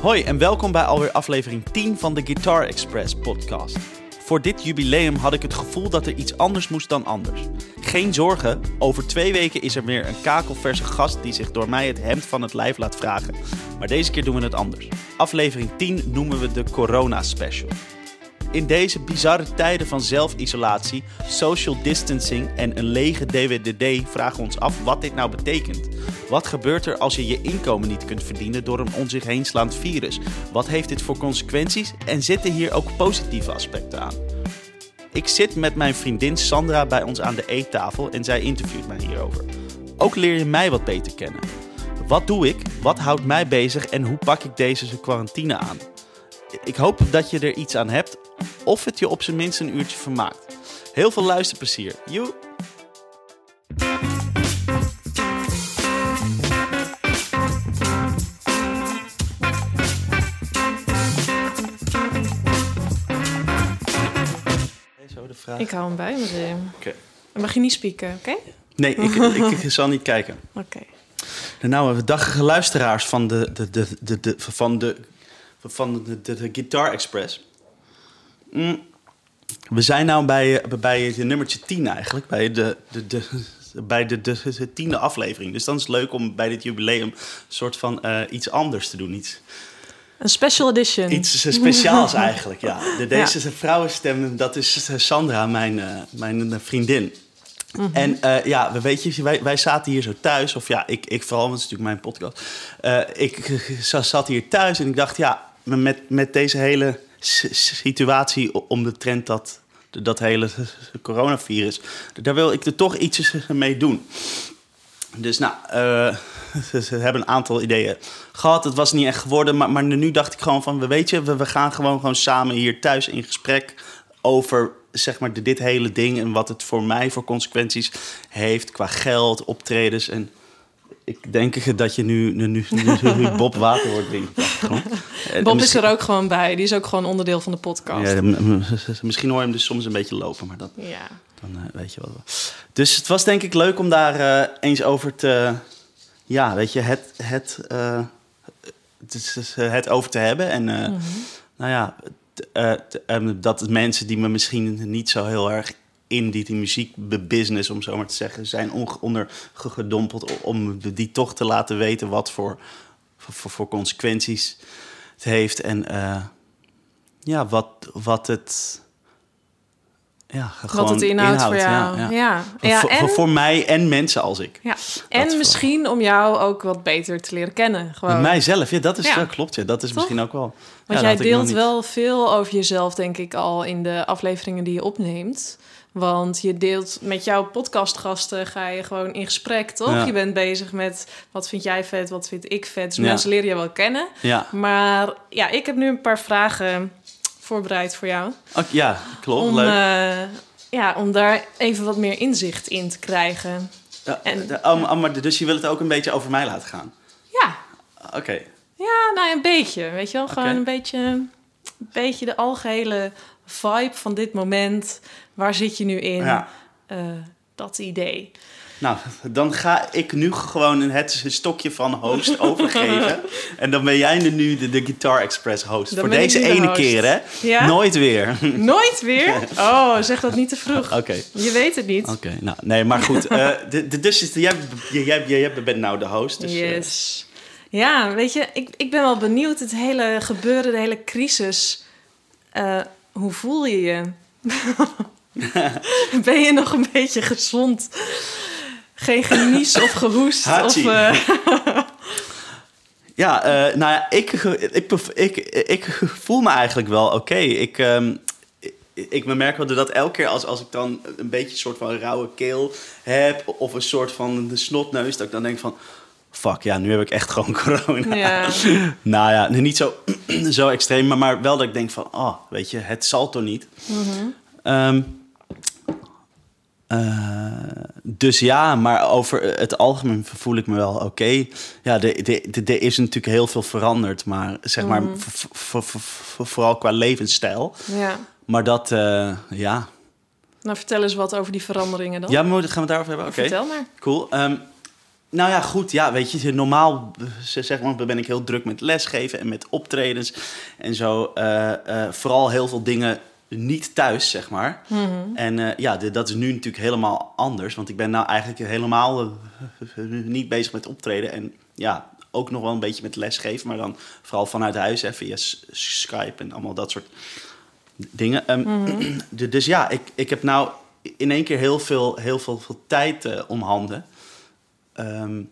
Hoi en welkom bij alweer aflevering 10 van de Guitar Express podcast. Voor dit jubileum had ik het gevoel dat er iets anders moest dan anders. Geen zorgen, over twee weken is er weer een kakelverse gast die zich door mij het hemd van het lijf laat vragen. Maar deze keer doen we het anders. Aflevering 10 noemen we de Corona Special. In deze bizarre tijden van zelfisolatie, social distancing en een lege DWDD vragen we ons af wat dit nou betekent. Wat gebeurt er als je je inkomen niet kunt verdienen door een om zich heen slaand virus? Wat heeft dit voor consequenties en zitten hier ook positieve aspecten aan? Ik zit met mijn vriendin Sandra bij ons aan de eettafel en zij interviewt mij hierover. Ook leer je mij wat beter kennen. Wat doe ik? Wat houdt mij bezig en hoe pak ik deze quarantine aan? Ik hoop dat je er iets aan hebt of het je op zijn minst een uurtje vermaakt. Heel veel luisterplezier. Joe! Zo de vraag. Ik hou hem bij me. Oké. Dan mag je niet spieken, oké? Nee, ik, ik, ik zal niet kijken. Oké. Nou, dagige luisteraars van de, de, de, de, de, van de, van de, de, de Guitar Express. Mm. We zijn nou bij, eh, bij het nummertje 10 eigenlijk, bij de, de, de, bij de, de, de tiende aflevering. Dus dan is het leuk om bij dit jubileum een soort van eh, iets anders te doen. Iets, Een special edition. iets speciaals eigenlijk, ja. De, deze vrouwenstem, dat is Sandra, mijn, eh, mijn vriendin. En eh, ja, we weet je, wij, wij zaten hier zo thuis, of ja, ik, ik vooral, want het is natuurlijk mijn podcast. Eh, ik zat hier thuis en ik dacht, ja, met, met deze hele situatie om de trend dat, dat hele coronavirus, daar wil ik er toch iets mee doen. Dus nou, eh, ze hebben een aantal ideeën gehad. Het was niet echt geworden, maar, maar nu dacht ik gewoon van, we weet je, we, we gaan gewoon, gewoon samen hier thuis in gesprek over zeg maar dit hele ding en wat het voor mij voor consequenties heeft qua geld, optredens en ik denk dat je nu, nu, nu, Bob water wordt drinken. Bob is er ook gewoon bij. Die is ook gewoon onderdeel van de podcast. Ja, misschien hoor je hem dus soms een beetje lopen, maar dat, Ja. dan eh, weet je wat. Dus het was denk ik leuk om daar eh, eens over te... Ja, weet je, het, het, eh, het, het over te hebben. En eh, nou ja, t- t- em, dat mensen die me misschien niet zo heel erg in die, die muziekbusiness, om zo maar te zeggen, zijn onge- onder ge- gedompeld... om die toch te laten weten wat voor, voor, voor consequenties het heeft. En eh, ja, wat, wat het... Ja, gewoon Wat het inhoudt voor inhoudt, jou. ja, Ja, ja. ja. voor, en, voor, voor mij en mensen als ik. ja. en misschien om jou ook wat beter te leren kennen. Gewoon. Mijzelf, ja, dat is, dat klopt. Ja, dat is Toch? misschien ook wel. Want jij deelt wel veel over jezelf, denk ik, al in de afleveringen die je opneemt. Want je deelt met jouw podcastgasten, ga je gewoon in gesprek, toch? Ja. Je bent bezig met wat vind jij vet, wat vind ik vet. Dus Ja. mensen leren je wel kennen. Ja, Maar ja, ik heb nu een paar vragen voorbereid voor jou. Ook- ja klopt. Om, leuk. eh, ja, om daar even wat meer inzicht in te krijgen. Ja, en- de- oh, maar- maar dus je wil het ook een beetje over mij laten gaan? Ja, Oké. ja nou een beetje. Weet je wel, gewoon Oké. een beetje, een beetje de algehele vibe van dit moment. Waar zit je nu in? Ja. Eh, dat idee. Nou, dan ga ik nu gewoon het stokje van host overgeven. en dan ben jij nu de, de Guitar Express host. Dan Voor deze de ene host. keer, hè? Ja? Nooit weer. Nooit weer? Oh, zeg dat niet te vroeg. Oké. Je weet het niet. Oké, nou, nee, maar goed. eh, de, de, dus is jij, jij, jij, bent nou de host. Dus, eh, yes. Ja, weet je, ik, ik ben wel benieuwd. Het hele gebeuren, de hele crisis. hoe voel je je? ben je nog een beetje gezond? Geen genies of gehoest? Of, eh, Ja, eh, nou ja, ik, ik, ik, ik, voel me eigenlijk wel oké. Ik, ehm, ik, merk wel dat elke keer als, als ik dan een beetje een soort van rauwe keel heb... of een soort van de snotneus, dat ik dan denk van... Fuck, ja, nu heb ik echt gewoon corona. Ja. nou ja, niet zo, zo extreem, maar, maar wel dat ik denk van... Oh, weet je, het zal toch niet? Ehm, eh, dus ja, maar over het algemeen voel ik me wel oké. Ja, de- de- de- er is natuurlijk heel veel veranderd, maar zeg maar v- vooral qua levensstijl. ja. Maar dat, eh, ja. Nou, vertel eens wat over die veranderingen dan. Ja, maar gaan we daarover hebben? Oké, Vertel maar. cool. Ehm, Nou ja, goed. Ja, weet je, normaal zeg maar, ben ik heel druk met lesgeven en met optredens en zo. Eh, vooral heel veel dingen niet thuis, zeg maar. En eh, ja, de- dat is nu natuurlijk helemaal anders. Want ik ben nou eigenlijk helemaal eh, niet bezig met optreden. En ja, ook nog wel een beetje met lesgeven. Maar dan vooral vanuit huis, hè, via Skype en allemaal dat soort dingen. Ehm, de- dus ja, ik, ik heb nou in één keer heel veel, heel veel, veel tijd eh, om handen. Ehm,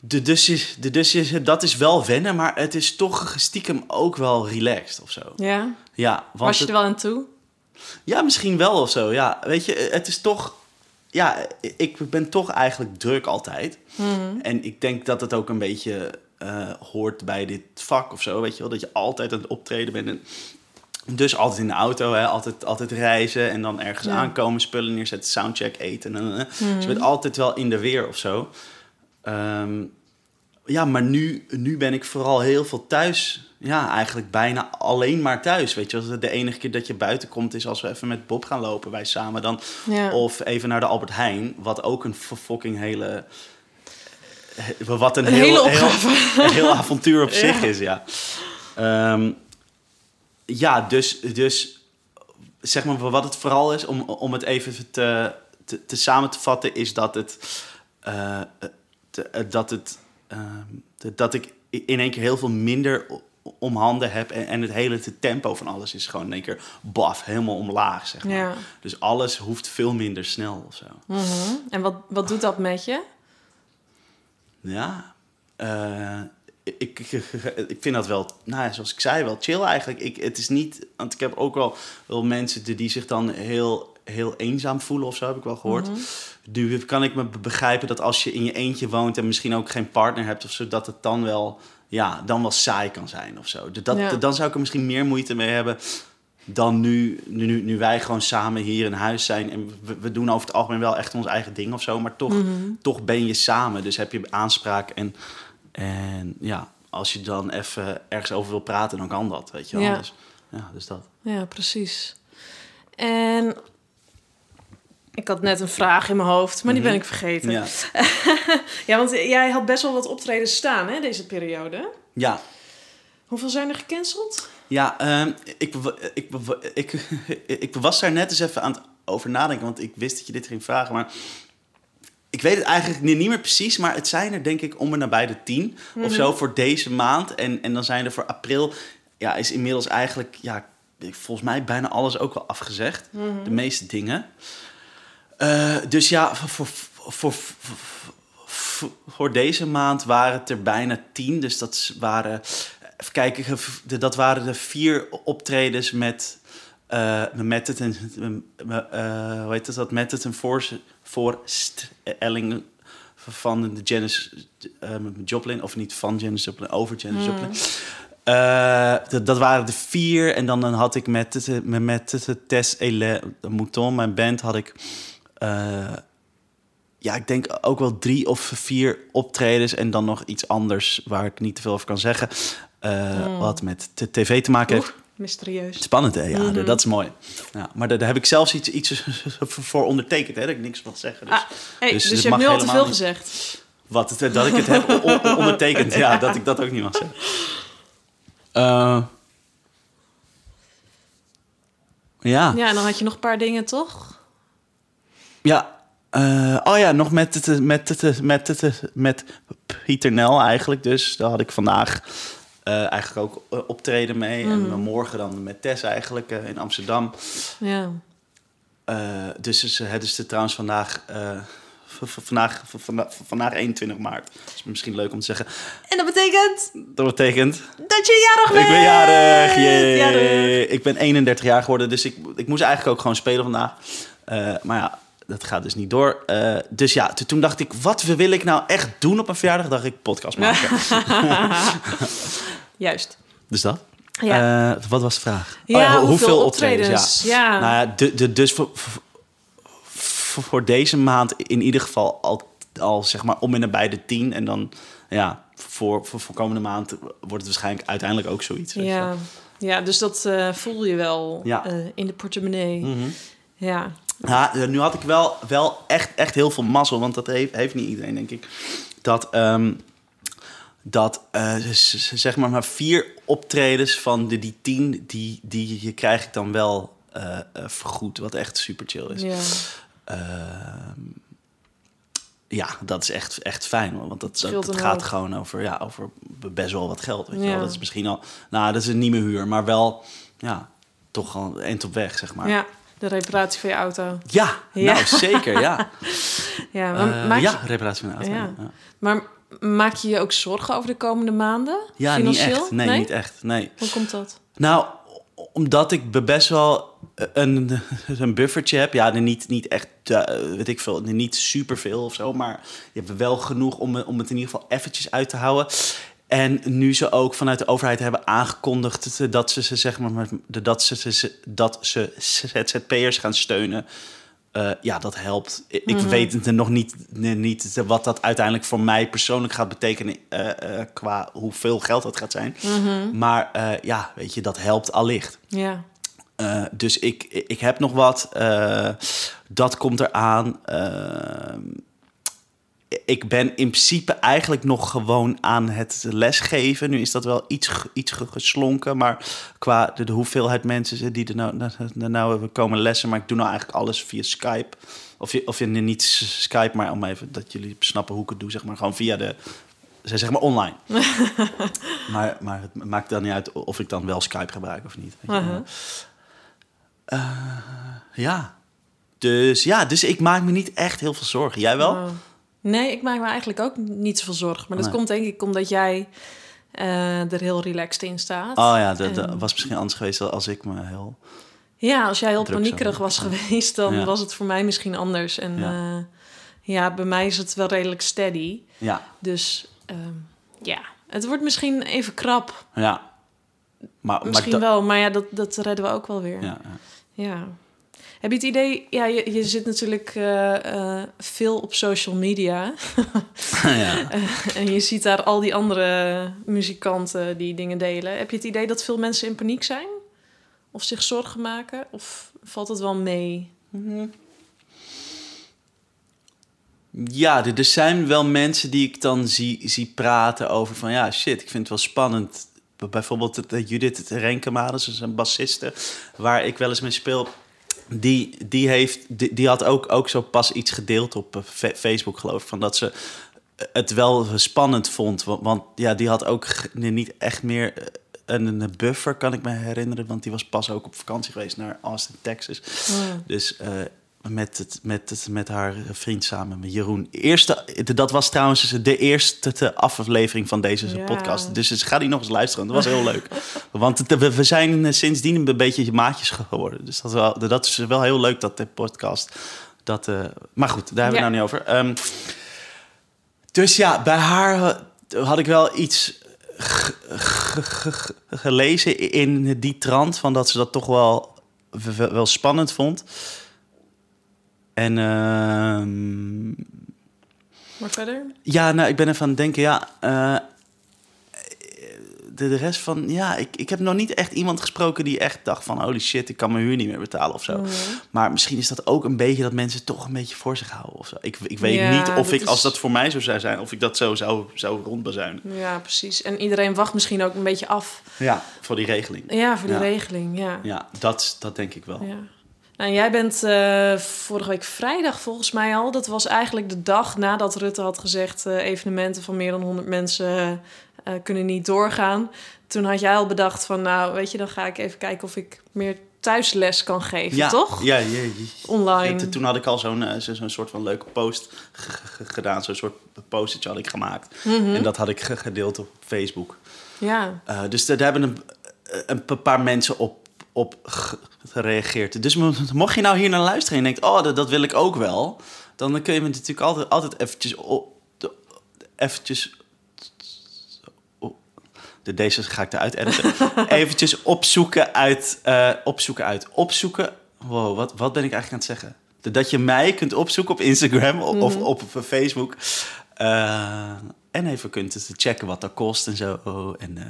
de, dus, is, de, dus is, dat is wel wennen, maar het is toch stiekem ook wel relaxed of zo. Ja? Ja, want Was je er wel aan toe? ja, misschien wel of zo. Ja, weet je, het is toch. Ja, ik ben toch eigenlijk druk altijd. En ik denk dat het ook een beetje eh, hoort bij dit vak of zo. Weet je wel, dat je altijd aan het optreden bent. En dus altijd in de auto, hè, altijd, altijd reizen en dan ergens Ja. aankomen, spullen neerzetten, soundcheck eten. En, en, en. Dus je bent altijd wel in de weer of zo. Ehm, ja, maar nu, nu ben ik vooral heel veel thuis. Ja, eigenlijk bijna alleen maar thuis. Weet je, de enige keer dat je buiten komt is als we even met Bob gaan lopen, wij samen dan. Ja. Of even naar de Albert Heijn, wat ook een fucking hele. he- Wat een, Een heel, hele heel, opgave. een heel avontuur op zich is, ja. Ehm, ja, dus, dus zeg maar wat het vooral is, om, om het even te, te, te samen te vatten, is dat het. eh, eh, dat, het ehm, dat ik in één keer heel veel minder om handen heb. En, en het hele te tempo van alles is gewoon in één keer baf, helemaal omlaag, zeg maar. Ja. Dus alles hoeft veel minder snel of zo. Mhm. En wat, wat doet dat met je? Ja, eh, ik, ik, ik vind dat wel, nou ja, zoals ik zei, wel chill eigenlijk. Ik, het is niet, want ik heb ook wel, wel mensen die, die zich dan heel, heel eenzaam voelen of zo, heb ik wel gehoord. Nu kan ik me be- begrijpen dat als je in je eentje woont en misschien ook geen partner hebt of zo, dat het dan wel, ja, dan wel saai kan zijn of zo. Dat, Ja. Dan zou ik er misschien meer moeite mee hebben dan nu, nu, nu, wij gewoon samen hier in huis zijn. En we, we doen over het algemeen wel echt ons eigen ding of zo. Maar toch, toch ben je samen. Dus heb je aanspraak. En, en ja, als je dan even ergens over wil praten, dan kan dat. Weet je wel. Ja. Dus, ja, dus dat. Ja, precies. En ik had net een vraag in mijn hoofd, maar die ben ik vergeten. Ja. Ja, want jij had best wel wat optredens staan, hè, deze periode. Ja. Hoeveel zijn er gecanceld? Ja, ehm, ik, ik, ik, ik was daar net eens even aan het over nadenken, want ik wist dat je dit ging vragen. Maar ik weet het eigenlijk niet, niet meer precies, maar het zijn er denk ik om en nabij de tien of zo voor deze maand. En, en dan zijn er voor april, ja, is inmiddels eigenlijk, ja, volgens mij bijna alles ook wel afgezegd. De meeste dingen. Eh, dus ja, voor, voor, voor, deze maand waren het er bijna tien. Dus dat waren, even kijken, dat waren de vier optredens met, eh met het en, eh, hoe heet het dat, met het en voor, voorstelling van de Janis Joplin, of niet van Janis Joplin, over Janis Joplin. Eh, dat, dat waren de vier. En dan, dan had ik met met, met Tess Ele Mouton, mijn band, had ik... eh, ja, ik denk ook wel drie of vier optredens. En dan nog iets anders waar ik niet te veel over kan zeggen. eh, Wat met de tv te maken heeft. Oeh, mysterieus. Spannend, hè? Ja, dat is mooi. Ja, maar daar, daar heb ik zelfs iets, iets voor ondertekend, hè? Dat ik niks mag zeggen. Dus, Ah, hey, dus dus, je hebt nu al te veel gezegd. Wat, dat ik het heb ondertekend. Ja, dat ik dat ook niet mag zeggen. Eh, ja. Ja, en dan had je nog een paar dingen, toch? Ja. eh, oh ja, nog met het, met het, met het, met Pieter Nel eigenlijk. Dus daar had ik vandaag eh, eigenlijk ook eh, optreden mee. En morgen dan met Tess eigenlijk in Amsterdam. Ja. Dus is, het is er trouwens vandaag, vandaag, v- vanda- vandaag 21 maart. Dat is misschien leuk om te zeggen. En dat betekent Dat betekent... dat je jarig bent! Ik ben jarig! Jarig. Ik ben 31 jaar geworden, dus ik, ik moest eigenlijk ook gewoon spelen vandaag. Maar ja, dat gaat dus niet door. Eh, dus ja, to- toen dacht ik, wat wil ik nou echt doen op mijn verjaardag? Dacht ik, podcast maken. Juist. dus dat. Ja. Eh, wat was de vraag? Ja, Oh hoeveel optredens? Ja. Nou ja, de, de, dus voor, voor, deze maand in ieder geval al, al zeg maar om en nabij de tien. En dan, ja, voor, voor, voor komende maand wordt het waarschijnlijk uiteindelijk ook zoiets. Ja. ja, dus dat eh, voel je wel Ja. in de portemonnee. Mhm. Ja. Ja, eh, nu had ik wel, wel echt, echt heel veel mazzel, want dat heeft, heeft niet iedereen, denk ik. Dat, ehm, dat eh, zeg maar, maar vier optredens van de, die tien, die, die je krijg ik dan wel eh, vergoed, wat echt super chill is. Ja. Ehm, ja, dat is echt, echt fijn, hoor, want dat, dat, gaat gewoon over, ja, over best wel wat geld. Weet je wel? Dat is misschien al, nou, dat is een nieuwe huur, maar wel, ja, toch een eind op weg, zeg maar. ja, de reparatie van je auto. Ja, Ja. nou zeker, ja. Ja, maar, Eh, maak, ja, reparatie van de auto. Ja. Ja, maar maak je je ook zorgen over de komende maanden? Ja, niet Financieel? echt. Nee, niet echt. Nee. Hoe komt dat? Nou, omdat ik be- best wel een, een buffertje heb. Ja, niet, niet echt, eh, weet ik veel, niet superveel of zo. Maar je hebt wel genoeg om, om het in ieder geval eventjes uit te houden. En nu ze ook vanuit de overheid hebben aangekondigd dat ze, ze zeg maar, dat ze, ze, dat ze ZZP'ers gaan steunen. Eh, ja, dat helpt. Ik ik weet het nog niet, niet wat dat uiteindelijk voor mij persoonlijk gaat betekenen eh, eh, qua hoeveel geld dat gaat zijn. Maar eh, ja, weet je, dat helpt allicht. Ja, dus ik, ik heb nog wat. dat komt eraan. Ik ben in principe eigenlijk nog gewoon aan het lesgeven. Nu is dat wel iets, iets ge- geslonken. Maar qua de, de hoeveelheid mensen die er nou, nou, nou, nou komen lessen. Maar ik doe nou eigenlijk alles via Skype. Of, je, of je niet Skype, maar om even dat jullie snappen hoe ik het doe. Zeg maar gewoon via de. Zeg maar online. maar, maar het maakt dan niet uit of ik dan wel Skype gebruik of niet. Uh-huh. Eh, ja. Dus ja, dus ik maak me niet echt heel veel zorgen. Jij wel? Nee, ik maak me eigenlijk ook niet zoveel zorgen. Maar dat Nee. komt denk ik omdat jij eh, er heel relaxed in staat. Oh ja, dat, was misschien anders geweest als ik me heel... Ja, als jij heel paniekerig was geweest, dan Ja. was het voor mij misschien anders. En Ja. ja, ja bij mij is het wel redelijk steady. Ja, Dus ehm, ja, het wordt misschien even krap. ja. Maar, Misschien maar wel, maar ja, dat, dat redden we ook wel weer. Ja, ja. Ja. Heb je het idee, ja, je, je zit natuurlijk eh, eh, veel op social media. ja. en je ziet daar al die andere muzikanten die dingen delen. Heb je het idee dat veel mensen in paniek zijn? Of zich zorgen maken? Of valt het wel mee? Ja, er, er zijn wel mensen die ik dan zie, zie praten over van... Ja, shit, ik vind het wel spannend. Bijvoorbeeld het, eh, Judith Renkema, dat is een bassiste... waar ik wel eens mee speel. Die, die, heeft, die, die had ook, ook zo pas iets gedeeld op eh, Facebook, geloof ik... van dat ze het wel spannend vond. Want, want ja, die had ook niet echt meer eh, een, een buffer, kan ik me herinneren. Want die was pas ook op vakantie geweest naar Austin, Texas. Dus eh, met, het, met, het, met haar vriend samen, met Jeroen. Eerste, dat was trouwens de eerste te- aflevering van deze Ja. podcast. Dus dus ga die nog eens luisteren. Dat was heel leuk. Want we, we zijn sindsdien een beetje maatjes geworden. Dus dat, is wel, dat is wel heel leuk, dat de podcast. Dat, eh, maar goed, daar hebben we Ja. nou niet over. Ehm, dus ja, bij haar had ik wel iets gelezen in die trant... van dat ze dat toch wel wel spannend vond. En ehm, Maar verder? ja, nou, ik ben even aan het denken, ja... eh, de, de rest van, ja, ik, ik heb nog niet echt iemand gesproken die echt dacht van... holy shit, ik kan mijn huur niet meer betalen of zo. Mhm. Maar misschien is dat ook een beetje dat mensen toch een beetje voor zich houden of zo. Ik, ik weet Ja, niet of ik, als dat voor mij zo zou zijn... of ik dat zo zou, zou rondbazuinen. Ja, precies. En iedereen wacht misschien ook een beetje af. Ja, voor die regeling. Ja, voor die Ja. regeling, ja. Ja, dat, dat denk ik wel. Ja. Nou, jij bent eh, vorige week vrijdag volgens mij al. Dat was eigenlijk de dag nadat Rutte had gezegd... eh, evenementen van meer dan 100 mensen eh, kunnen niet doorgaan. Toen had jij al bedacht van... nou, weet je, dan ga ik even kijken of ik meer thuisles kan geven, Ja, toch? Ja, ja, ja. Online. Ja, toen had ik al zo'n zo- zo'n soort van leuke post gedaan. Zo'n soort postertje had ik gemaakt. Mhm. En dat had ik ge- gedeeld op Facebook. Ja, dus daar hebben een, een paar mensen op, op ge- gereageerd. Dus mo- mocht je nou hier naar luisteren en je denkt... oh, dat, dat wil ik ook wel... dan kun je me natuurlijk altijd, altijd eventjes... Op, eventjes oh, de deze ga ik eruit editen. eventjes opzoeken uit... eh, opzoeken uit... Opzoeken... Wow, wat, wat ben ik eigenlijk aan het zeggen? Dat je mij kunt opzoeken op Instagram of, of op Facebook. Eh, en even kunt checken wat dat kost en zo. En eh,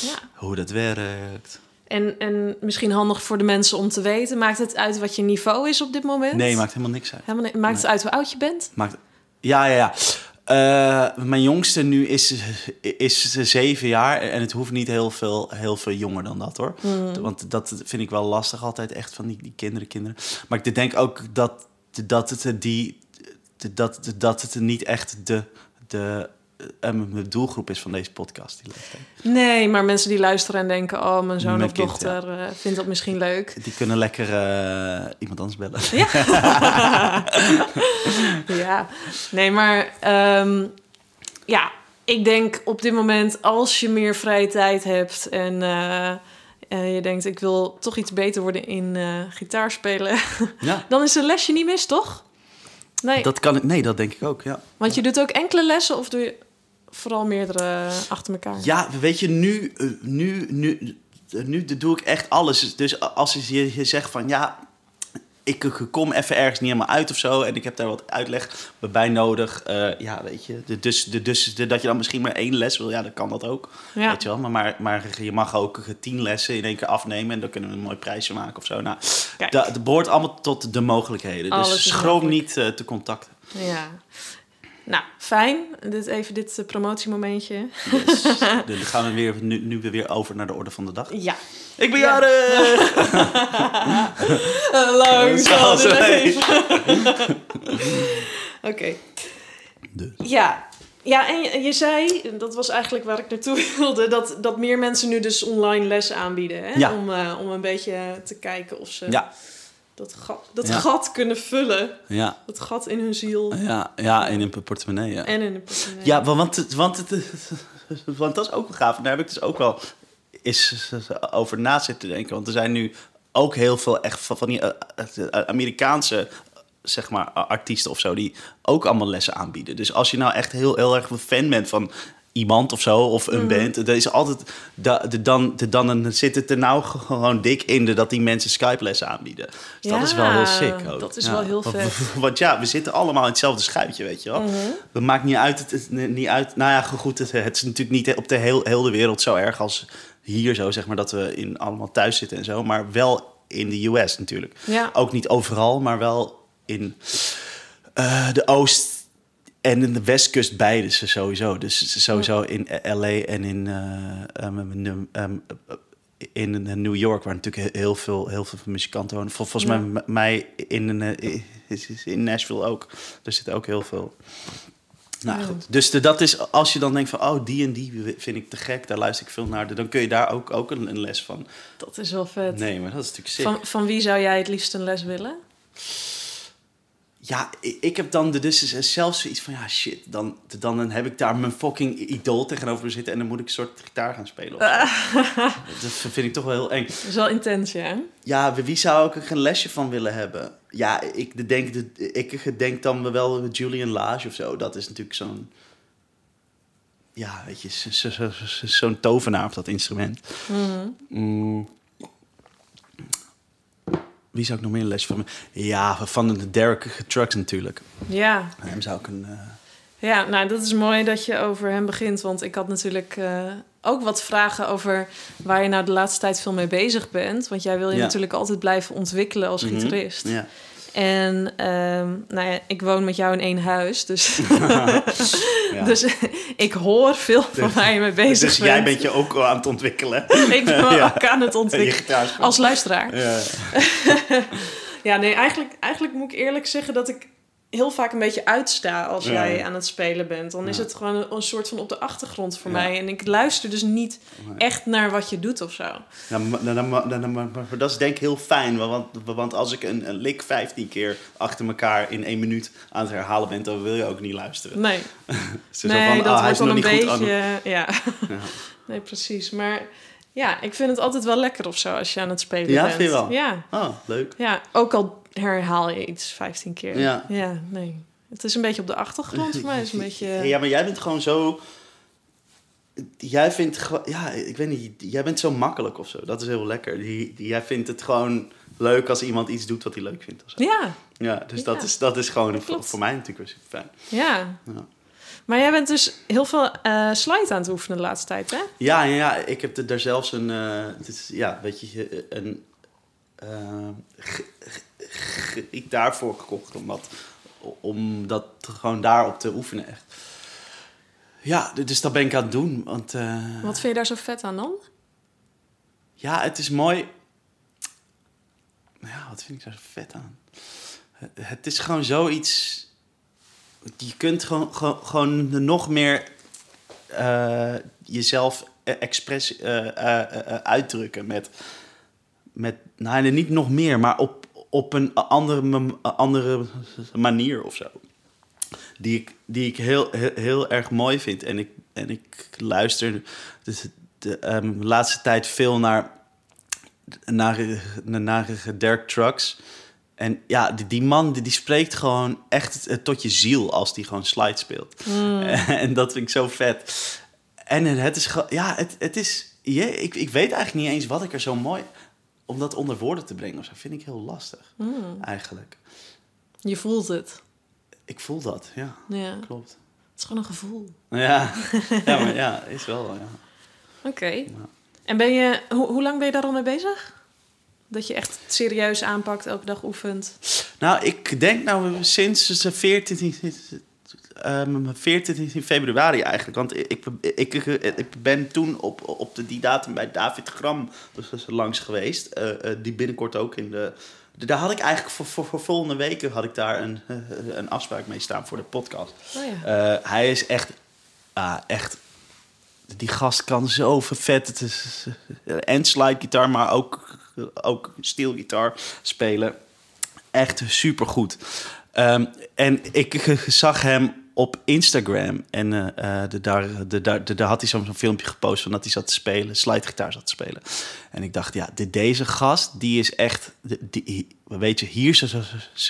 ja. hoe dat werkt. En, en misschien handig voor de mensen om te weten. Maakt het uit wat je niveau is op dit moment? Nee, maakt helemaal niks uit. Helemaal ni- Maakt het uit hoe oud je bent? Maakt... Ja, ja, ja. Eh, mijn jongste nu is, is zeven jaar en het hoeft niet heel veel, heel veel jonger dan dat hoor. Want dat vind ik wel lastig altijd echt van die, die kinderen, kinderen. Maar ik denk ook dat, dat, het, die, dat, dat het niet echt de, de eh, mijn doelgroep is van deze podcast. Die, leeftijd. Nee, maar mensen die luisteren en denken... oh, mijn zoon Mijn of kind, dochter eh, vindt dat misschien leuk. die kunnen lekker eh, iemand anders bellen. ja, nee, maar ehm, ja, ik denk op dit moment als je meer vrije tijd hebt en eh, eh, je denkt ik wil toch iets beter worden in eh gitaar spelen, Ja, dan is een lesje niet mis, toch? Nee, dat kan ik. Nee, dat denk ik ook. Ja. want je doet ook enkele lessen of doe je vooral meerdere achter elkaar? Ja, weet je, nu, eh, nu, nu, nu doe ik echt alles. Dus als je, je zegt van ja, ik kom even ergens niet helemaal uit of zo. En ik heb daar wat uitleg bij nodig. eh, ja, weet je. Dus, de, dus de, dat je dan misschien maar één les wil, ja, dan kan dat ook. Ja. Weet je wel. Maar, maar, maar je mag ook tien lessen in één keer afnemen. En dan kunnen we een mooi prijsje maken of zo. Nou, dat behoort allemaal tot de mogelijkheden. Alles Dus schroom niet eh, te contacten. Ja. Nou, fijn. Dit, even dit eh, promotiemomentje. Dus, dan gaan we weer, nu, nu weer over naar de orde van de dag. Ja. Ik ben Ja. jarig! Lang zal leven. Oké. Dus. Ja. Ja, en je, je zei, dat was eigenlijk waar ik naartoe wilde, dat, dat meer mensen nu dus online lessen aanbieden. Hè? Ja. Om, eh, om een beetje te kijken of ze Ja, dat, gat, dat Ja. gat kunnen vullen. ja, Dat gat in hun ziel ja, ja, in een portemonnee, ja. en in de portemonnee. Ja, wa- want, het- want, het, want dat is ook wel gaaf. En daar heb ik dus ook wel eens over na zitten denken. Want er zijn nu ook heel veel echt van, van die eh, eh, Amerikaanse zeg maar, artiesten of zo... die ook allemaal lessen aanbieden. Dus als je nou echt heel, heel erg een fan bent van iemand of zo, of een band... dan is altijd... Da, de, dan, de, dan zit het er nou gewoon dik in de, dat die mensen Skype-lessen aanbieden. Dus dat is wel heel sick ook. dat is Ja. wel heel vet. Want ja, we zitten allemaal in hetzelfde schuitje, weet je wel. Mhm. Het maakt niet uit. Het, niet uit nou ja, goed, het, het is natuurlijk niet op de heel, heel de wereld zo erg als hier zo, zeg maar, dat we in, allemaal thuis zitten en zo. Maar wel in de US natuurlijk. Ja. Ook niet overal, maar wel in eh, de Oost en in de Westkust beide ze sowieso. Dus sowieso in LA en in, eh, um, um, um, in New York, waar natuurlijk heel veel, heel veel muzikanten wonen. Vol- Volgens Ja. mij, mij in, eh, in Nashville ook. Er zitten ook heel veel. Nou Ja. goed. Dus de, dat is als je dan denkt van, oh, die en die vind ik te gek, daar luister ik veel naar. Dan kun je daar ook, ook een, een les van. Dat is wel vet. Nee, maar dat is natuurlijk sick. Van, van wie zou jij het liefst een les willen? Ja, ik, heb dan de, dus zelfs zoiets van, ja shit, dan, dan heb ik daar mijn fucking idool tegenover me zitten en dan moet ik een soort gitaar gaan spelen. dat vind ik toch wel heel eng. Dat is wel intens, ja. Ja, wie zou ik er geen lesje van willen hebben? Ja, ik denk, ik denk dan wel Julian Lage of zo. Dat is natuurlijk zo'n, ja, weet je, zo- zo- zo- zo- zo'n tovenaar op dat instrument. Mhm. Mm. Wie zou ik nog meer een lesje van? Ja, van de Derek Trucks natuurlijk. Ja. Hem zou ik een... eh, Ja, nou, dat is mooi dat je over hem begint. Want ik had natuurlijk eh, ook wat vragen over waar je nou de laatste tijd veel mee bezig bent. Want jij wil je Ja. natuurlijk altijd blijven ontwikkelen als mhm. gitarist. Ja. En ehm, nou ja, ik woon met jou in één huis. Dus, Ja. dus ik hoor veel van waar je mee bezig dus bent. jij bent je ook aan het ontwikkelen. Ik ben me Ja. ook aan het ontwikkelen. Als luisteraar. Ja. Ja, nee, eigenlijk, eigenlijk moet ik eerlijk zeggen dat ik heel vaak een beetje uitsta als Ja. jij aan het spelen bent. Dan is Ja. het gewoon een, een soort van op de achtergrond voor Ja. mij. En ik luister dus niet Nee. echt naar wat je doet of zo. Nou, maar- maar- maar- maar dat is denk ik heel fijn. Want, want als ik een, een lik 15 keer achter elkaar in één minuut aan het herhalen ben, dan wil je ook niet luisteren. Nee, nee van, dat ah, wordt dan een beetje... ja. Ja. nee, precies. Maar ja, ik vind het altijd wel lekker of zo als je aan het spelen Ja, bent. vind je wel? Ja. Oh, leuk. ja, ook al herhaal je iets 15 keer. Ja. ja, nee. Het is een beetje op de achtergrond voor mij. Is een beetje... Ja, maar jij bent gewoon zo... Jij vindt gewoon... Ja, ik weet niet. Jij bent zo makkelijk of zo. Dat is heel lekker. Jij vindt het gewoon leuk als iemand iets doet wat hij leuk vindt. Of zo. Ja, Ja, dus dat, is, dat is gewoon Dat voor, mij natuurlijk wel super fijn. ja. Ja. Maar jij bent dus heel veel eh, slide aan het oefenen de laatste tijd, hè? Ja, ja, ja ik heb er daar zelfs een, eh, het is, ja, weet je, een uh, gitaar voor gekocht, omdat, om dat gewoon daarop te oefenen echt. Ja, dus dat ben ik aan het doen. Want, uh, Wat vind je daar zo vet aan dan? Ja, het is mooi. Ja, wat vind ik daar zo vet aan? Het is gewoon zoiets. Je kunt gewoon, gewoon, gewoon nog meer uh, jezelf expres uh, uitdrukken met, met, nou niet nog meer, maar op, op een andere, andere manier of zo. Die ik, die ik heel, heel, heel erg mooi vind. En ik, en ik luister dus de um, laatste tijd veel naar, naar, naar Dirk Trucks. En ja, die, die man die, die, spreekt gewoon echt tot je ziel als die gewoon slide speelt. Mm. En dat vind ik zo vet. En het is gewoon, ja, het, het is, je, ik, ik weet eigenlijk niet eens wat ik er zo mooi, om dat onder woorden te brengen, zo vind ik heel lastig, mm. eigenlijk. Je voelt het. Ik voel dat, ja. ja. Klopt. Het is gewoon een gevoel. Ja, ja maar ja, is wel, ja. Oké. Okay. Ja. En ben je, ho hoe lang ben je daar al mee bezig? Dat je echt serieus aanpakt, elke dag oefent? Nou, ik denk nou sinds de 14, um, 14 februari eigenlijk. Want ik, ik, ik, ik ben toen op, op de, die datum bij David Gram dus langs geweest. Uh, uh, die binnenkort ook in de... Daar had ik eigenlijk voor, voor, voor volgende weken had ik daar een, een afspraak mee staan voor de podcast. Oh ja. uh, hij is echt, echt die gast kan zo vet. Het is, en slide gitaar, maar ook, ook steelgitaar spelen. Echt super goed. Um, en ik zag hem op Instagram. En uh, de, daar, de, daar, de, daar had hij zo'n filmpje gepost van dat hij zat te spelen, slidegitaar zat te spelen. En ik dacht, ja, de, deze gast, die is echt, die, weet je, hier zo, zo,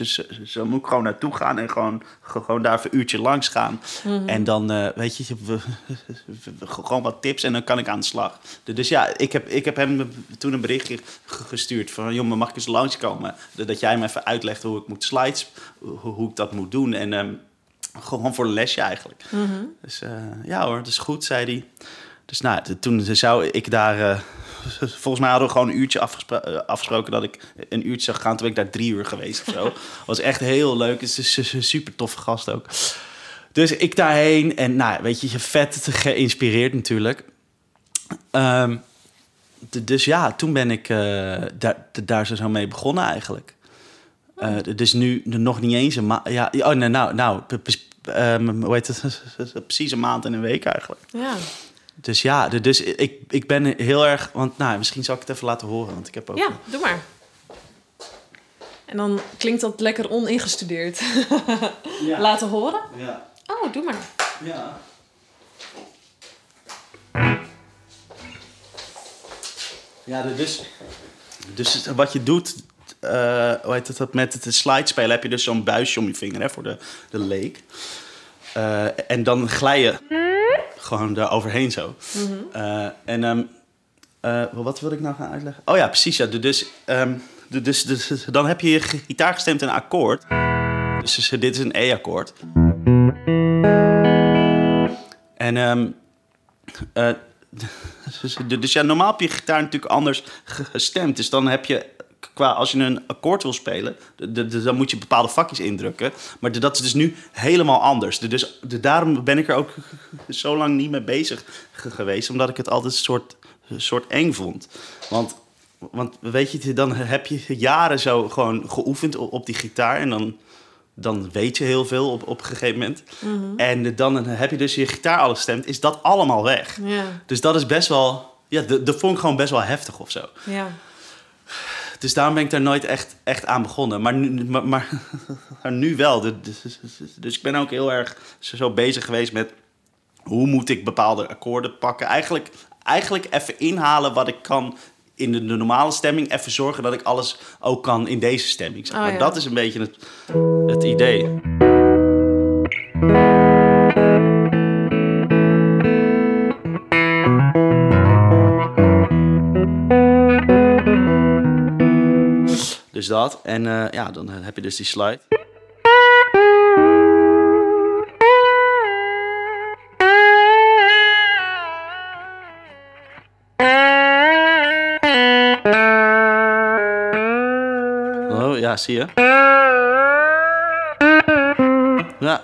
zo, zo, moet ik gewoon naartoe gaan en gewoon, gewoon daar een uurtje langs gaan. Mm -hmm. En dan, uh, weet je, gewoon wat tips en dan kan ik aan de slag. Dus ja, ik heb, ik heb hem toen een berichtje gestuurd van, jongen, mag ik eens langskomen? Dat jij me even uitlegt hoe ik moet slides, hoe, hoe ik dat moet doen. En um, gewoon voor een lesje eigenlijk. Mm -hmm. Dus uh, ja hoor, dat is goed, zei hij. Dus nou, toen zou ik daar... Uh, volgens mij hadden we gewoon een uurtje afgespro afgesproken dat ik een uurtje zou gaan. Toen ben ik daar drie uur geweest of zo. was echt heel leuk. Het is een super toffe gast ook. Dus ik daarheen en nou, weet je, vet geïnspireerd natuurlijk. Um, dus ja, toen ben ik uh, daar, daar zo mee begonnen eigenlijk. Uh, dus nu nog niet eens een maand. Ja, oh, nee, nou, nou um, hoe heet het? Precies een maand en een week eigenlijk. Ja. Dus ja, dus ik, ik ben heel erg. Want nou, misschien zal ik het even laten horen. Want ik heb ook. Ja, doe maar. En dan klinkt dat lekker oningestudeerd. ja. Laten horen? Ja. Oh, doe maar. Ja. Ja, dus, dus wat je doet, uh, hoe heet het, met het slide spelen heb je dus zo'n buisje om je vinger hè, voor de, de leek. Uh, en dan glij je gewoon daar overheen zo. Mm -hmm. uh, en um, wat wil ik nou gaan uitleggen? Oh ja, precies. Ja. Dus, um, dus, dus, dus, dan heb je je gitaar gestemd een akkoord. Dus, dus dit is een E-akkoord. En um, dus, dus ja, normaal heb je gitaar natuurlijk anders gestemd. Dus dan heb je qua als je een akkoord wil spelen, de, de, de, dan moet je bepaalde vakjes indrukken. Maar dat is dus nu helemaal anders. dus daarom ben ik er ook zo lang niet mee bezig geweest, omdat ik het altijd een soort, soort eng vond. Want, want weet je, dan heb je jaren zo gewoon geoefend op, op die gitaar en dan dan weet je heel veel op, op een gegeven moment. Mm -hmm. En dan heb je dus je gitaar alles stemt, is dat allemaal weg. Ja. Dus dat is best wel, ja, dat vond ik gewoon best wel heftig of zo. Ja. Dus daarom ben ik daar nooit echt, echt aan begonnen. Maar nu, maar, maar, maar nu wel. Dus, dus, ik ben ook heel erg zo bezig geweest met hoe moet ik bepaalde akkoorden pakken. Eigenlijk, eigenlijk even inhalen wat ik kan in de, de normale stemming. Even zorgen dat ik alles ook kan in deze stemming. Zeg maar. Oh, ja. Dat is een beetje het, het idee. Dus dat. En uh, ja, dan heb je dus die slide. Oh, ja, zie je? Ja,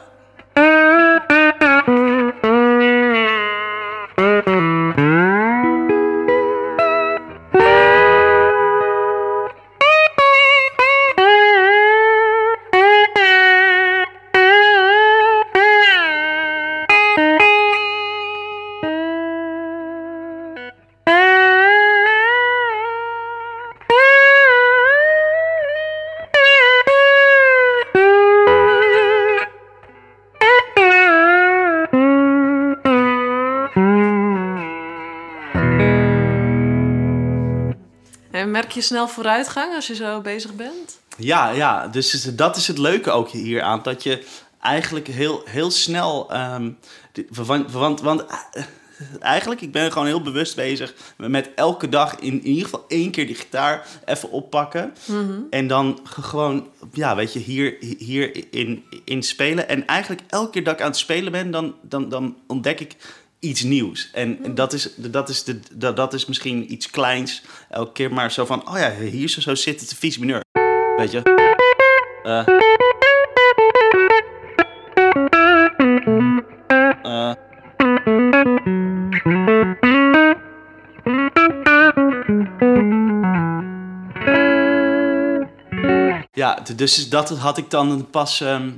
merk je snel vooruitgang als je zo bezig bent? Ja, ja, dus dat is het leuke ook hier aan. Dat je eigenlijk heel, heel snel. ehm, want, want, want eh, eigenlijk, ik ben gewoon heel bewust bezig met elke dag in, in ieder geval één keer die gitaar even oppakken. En dan ge- gewoon, ja, weet je, hier, hier in, in spelen. En eigenlijk elke keer dat ik aan het spelen ben, dan, dan, dan ontdek ik iets nieuws. En, en dat, is, dat, is de, dat, dat is misschien iets kleins elke keer, maar zo van, oh ja, hier zo, zo zit het de vies mineur. Weet je? Eh. Eh. Ja, dus dat had ik dan pas. ehm,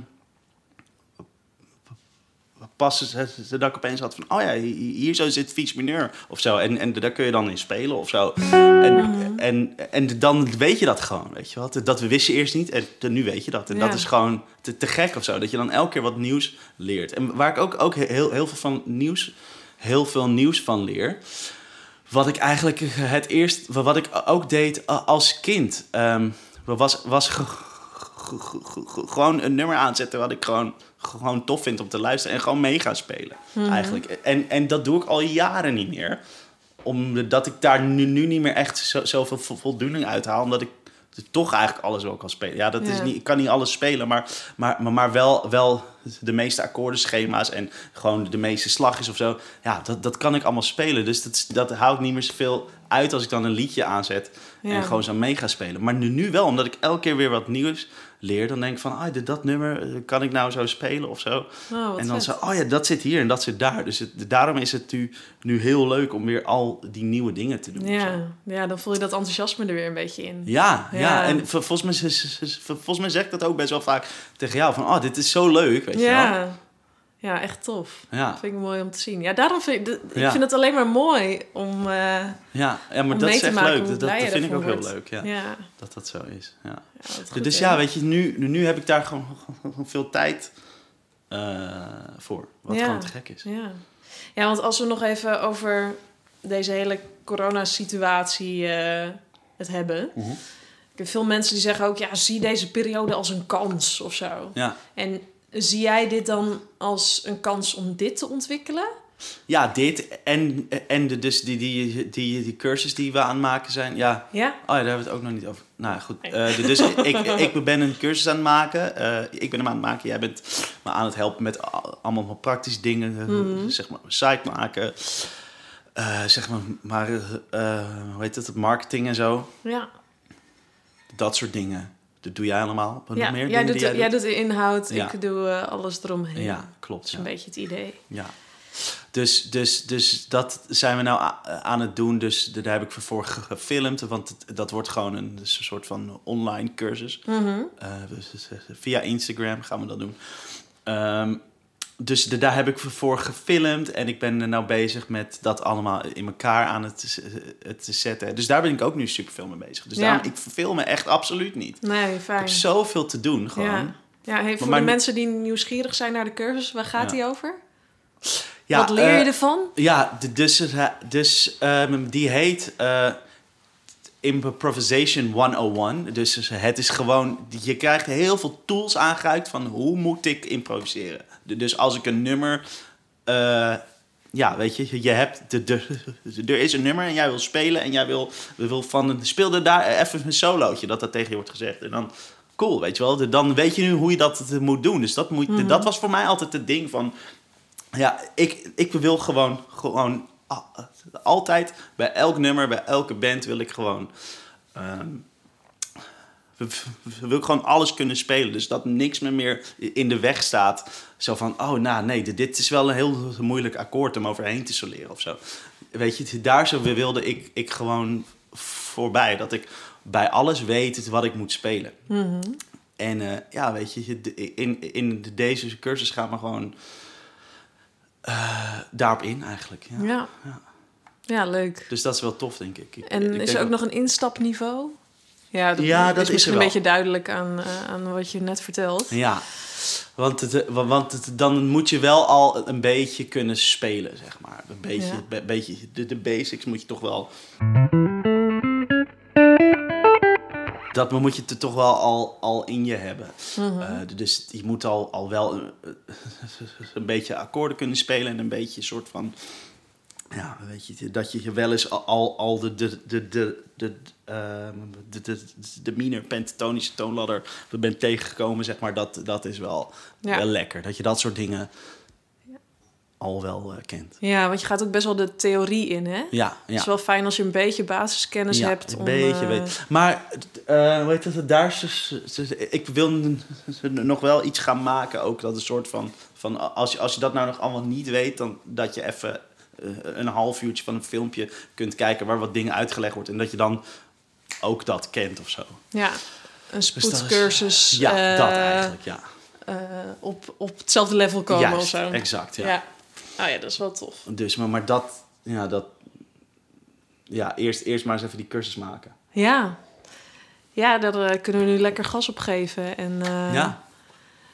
pas dat ik opeens had van, oh ja, hi- hier zo zit vies mineur of zo. En, en daar kun je dan in spelen of zo. En, en, en dan weet je dat gewoon, weet je wat? Dat wist je eerst niet en nu weet je dat. En Ja. dat is gewoon te, te gek of zo, dat je dan elke keer wat nieuws leert. En waar ik ook, ook heel, heel veel van nieuws, heel veel nieuws van leer. Wat ik eigenlijk het eerst, wat ik ook deed als kind, ehm, was, was gewoon een nummer aanzetten wat ik gewoon, gewoon tof vind om te luisteren en gewoon mee gaan spelen. Eigenlijk. En, en dat doe ik al jaren niet meer. Omdat ik daar nu, nu niet meer echt zo, zoveel vo- voldoening uit haal. Omdat ik toch eigenlijk alles wel kan spelen. Ja, dat is niet, ik kan niet alles spelen, maar, maar, maar, maar wel, wel de meeste akkoordenschema's en gewoon de meeste slagjes of zo. Ja, dat, dat kan ik allemaal spelen. Dus dat, dat houdt niet meer zoveel uit als ik dan een liedje aanzet Ja. en gewoon zo mee ga spelen. Maar nu, nu wel, omdat ik elke keer weer wat nieuws leer, dan denk ik van, ah, dit- dat nummer eh, kan ik nou zo spelen of zo. Oh, en dan vet. zo, oh ja, dat zit hier en dat zit daar. Dus het, daarom is het nu, nu heel leuk om weer al die nieuwe dingen te doen. Ja, ja, dan voel je dat enthousiasme er weer een beetje in. Ja, ja, Ja. en vol- volgens mij, volgens mij zeg ik dat ook best wel vaak tegen jou. Van, oh, dit is zo leuk, weet je wel. Ja. echt tof. Ja, Dat vind ik mooi om te zien. Ja, daarom vind ik, ik Ja. vind het alleen maar mooi om, eh, ja, ja maar dat is echt leuk. Dat, vind ik ook heel leuk, ja, Ja, dat dat zo is. Ja. goed, dus ja, weet je, nu, nu, heb ik daar gewoon, gewoon veel tijd eh, voor. Wat gewoon te gek is. Ja. ja, want als we nog even over deze hele coronasituatie eh het hebben. Mhm. Ik heb veel mensen die zeggen ook, ja, zie deze periode als een kans of zo. Ja. En zie jij dit dan als een kans om dit te ontwikkelen? ja, dit en, en de, dus die, die, die, die cursus die we aan het maken zijn. Ja, Ja? Oh ja, daar hebben we het ook nog niet over. Nou goed. Nee. Eh, dus ik, ik ben een cursus aan het maken. Eh, ik ben hem aan het maken. Jij bent me aan het helpen met allemaal praktische dingen. eh, Mhm. Zeg maar, een site maken. Eh, zeg maar, maar eh, eh, hoe heet het? Marketing en zo. Ja. Dat soort dingen. Dat doe jij allemaal. Wat ja. meer jij, doet, jij jij doet? doet de inhoud, Ja. ik doe eh, alles eromheen. Ja, klopt. Dat is een beetje het idee. Ja. Dus, dus, dus dat zijn we nou a- aan het doen. Dus daar heb ik voor gefilmd. Want dat wordt gewoon een, dus een soort van online cursus. Mhm. Eh, dus, dus, eh, via Instagram gaan we dat doen. Ehm, dus de- daar heb ik voor gefilmd. En ik ben er nou bezig met dat allemaal in elkaar aan het, z- het te zetten. Dus daar ben ik ook nu super veel mee bezig. Dus Ja. daarom, ik verveel me echt absoluut niet. Nee, Ik fijn. heb zoveel te doen gewoon. Ja, ja hey, voor maar de mensen die nieuwsgierig zijn naar de cursus, waar gaat Ja. die over? Ja, Wat leer je eh, ervan? Ja, dus, het- dus die heet eh, Improvisation 101. Dus het is gewoon, je krijgt heel veel tools aangereikt van hoe moet ik improviseren. Dus als ik een nummer, eh, ja, weet je, je hebt, de, de, er is een nummer en jij wil spelen en jij wil, wil van, speel er daar even een solootje, dat dat tegen je wordt gezegd. En dan, cool, weet je wel, dan weet je nu hoe je dat moet doen. Dus dat, moet, dat was voor mij altijd het ding van, ja, ik, ik wil gewoon, gewoon altijd, bij elk nummer, bij elke band wil ik gewoon... w- wil ik gewoon alles kunnen spelen. Dus dat niks me meer in de weg staat. Zo van, oh nou nee, dit- is wel een heel moeilijk akkoord om overheen te soleren of zo. Weet je, daar zo wilde ik, ik gewoon voorbij. Dat ik bij alles weet wat ik moet spelen. En eh, ja, weet je, in, in de- deze cursus gaat me gewoon eh, daarop in eigenlijk. Ja. Ja. ja. leuk. Dus dat is wel tof, denk ik. Ik- En ik is er ook dat- nog een instapniveau? Ja, dat, Ja, dat is is misschien een beetje duidelijk aan, eh, aan wat je net vertelt. Ja, want, het, eh, wa- want het, dan moet je wel al een beetje kunnen spelen, zeg maar. Een beetje, be- beetje de, de basics moet je toch wel... Dat moet je er toch wel al, al in je hebben. Mhm. Eh, dus je moet al, al wel een, een beetje akkoorden kunnen spelen en een beetje een soort van ja, weet je, dat je je wel eens al- al, de, de, de, de, de, ehm, de, de, de minor pentatonische toonladder bent tegengekomen, zeg maar, dat, dat is wel, Ja. wel lekker. Dat je dat soort dingen al wel eh, kent. Ja, want je gaat ook best wel de theorie in, hè? Ja, Het ja. is wel fijn als je een beetje basiskennis ja, hebt. een om, beetje, eh, weet. Maar, eh hoe heet het, daar is, dus- dus- ik wil nog wel iets gaan maken, ook dat een soort van, van als, je, als je dat nou nog allemaal niet weet, dan dat je even een half uurtje van een filmpje kunt kijken waar wat dingen uitgelegd wordt en dat je dan ook dat kent of zo. Ja, een Dus dat is- spoedcursus. Ja, dat eigenlijk, ja. op, op hetzelfde level komen Juist, of zo. exact, ja. ja. Oh ja, dat is wel tof. Dus, maar, maar dat, ja, dat, ja, eerst, eerst maar eens even die cursus maken. Ja, ja daar eh, kunnen we nu lekker gas op geven. En eh, ja,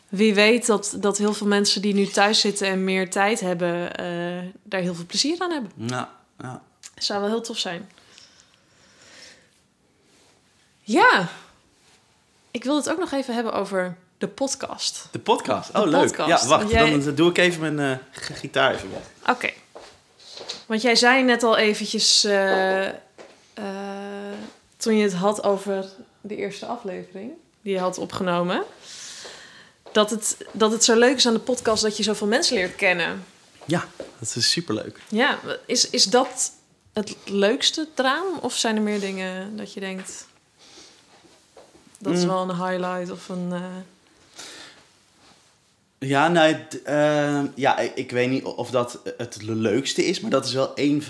wie weet dat, dat heel veel mensen die nu thuis zitten en meer tijd hebben, eh, daar heel veel plezier aan hebben. ja, ja. zou wel heel tof zijn. Ja, ik wil het ook nog even hebben over de podcast. De podcast. Oh, De leuk. podcast. Ja, wacht. Jij- Dan doe ik even mijn eh, g- gitaar even weg. Oké. Want jij zei net al eventjes, eh, eh, toen je het had over de eerste aflevering die je had opgenomen, dat het, dat het zo leuk is aan de podcast dat je zoveel mensen leert kennen. Ja, dat is superleuk. Ja, is, is dat het leukste eraan? Of zijn er meer dingen dat je denkt, dat is Mm. wel een highlight of een... Ja, nou, eh, ja, ik, weet niet of dat het leukste is, maar dat is wel een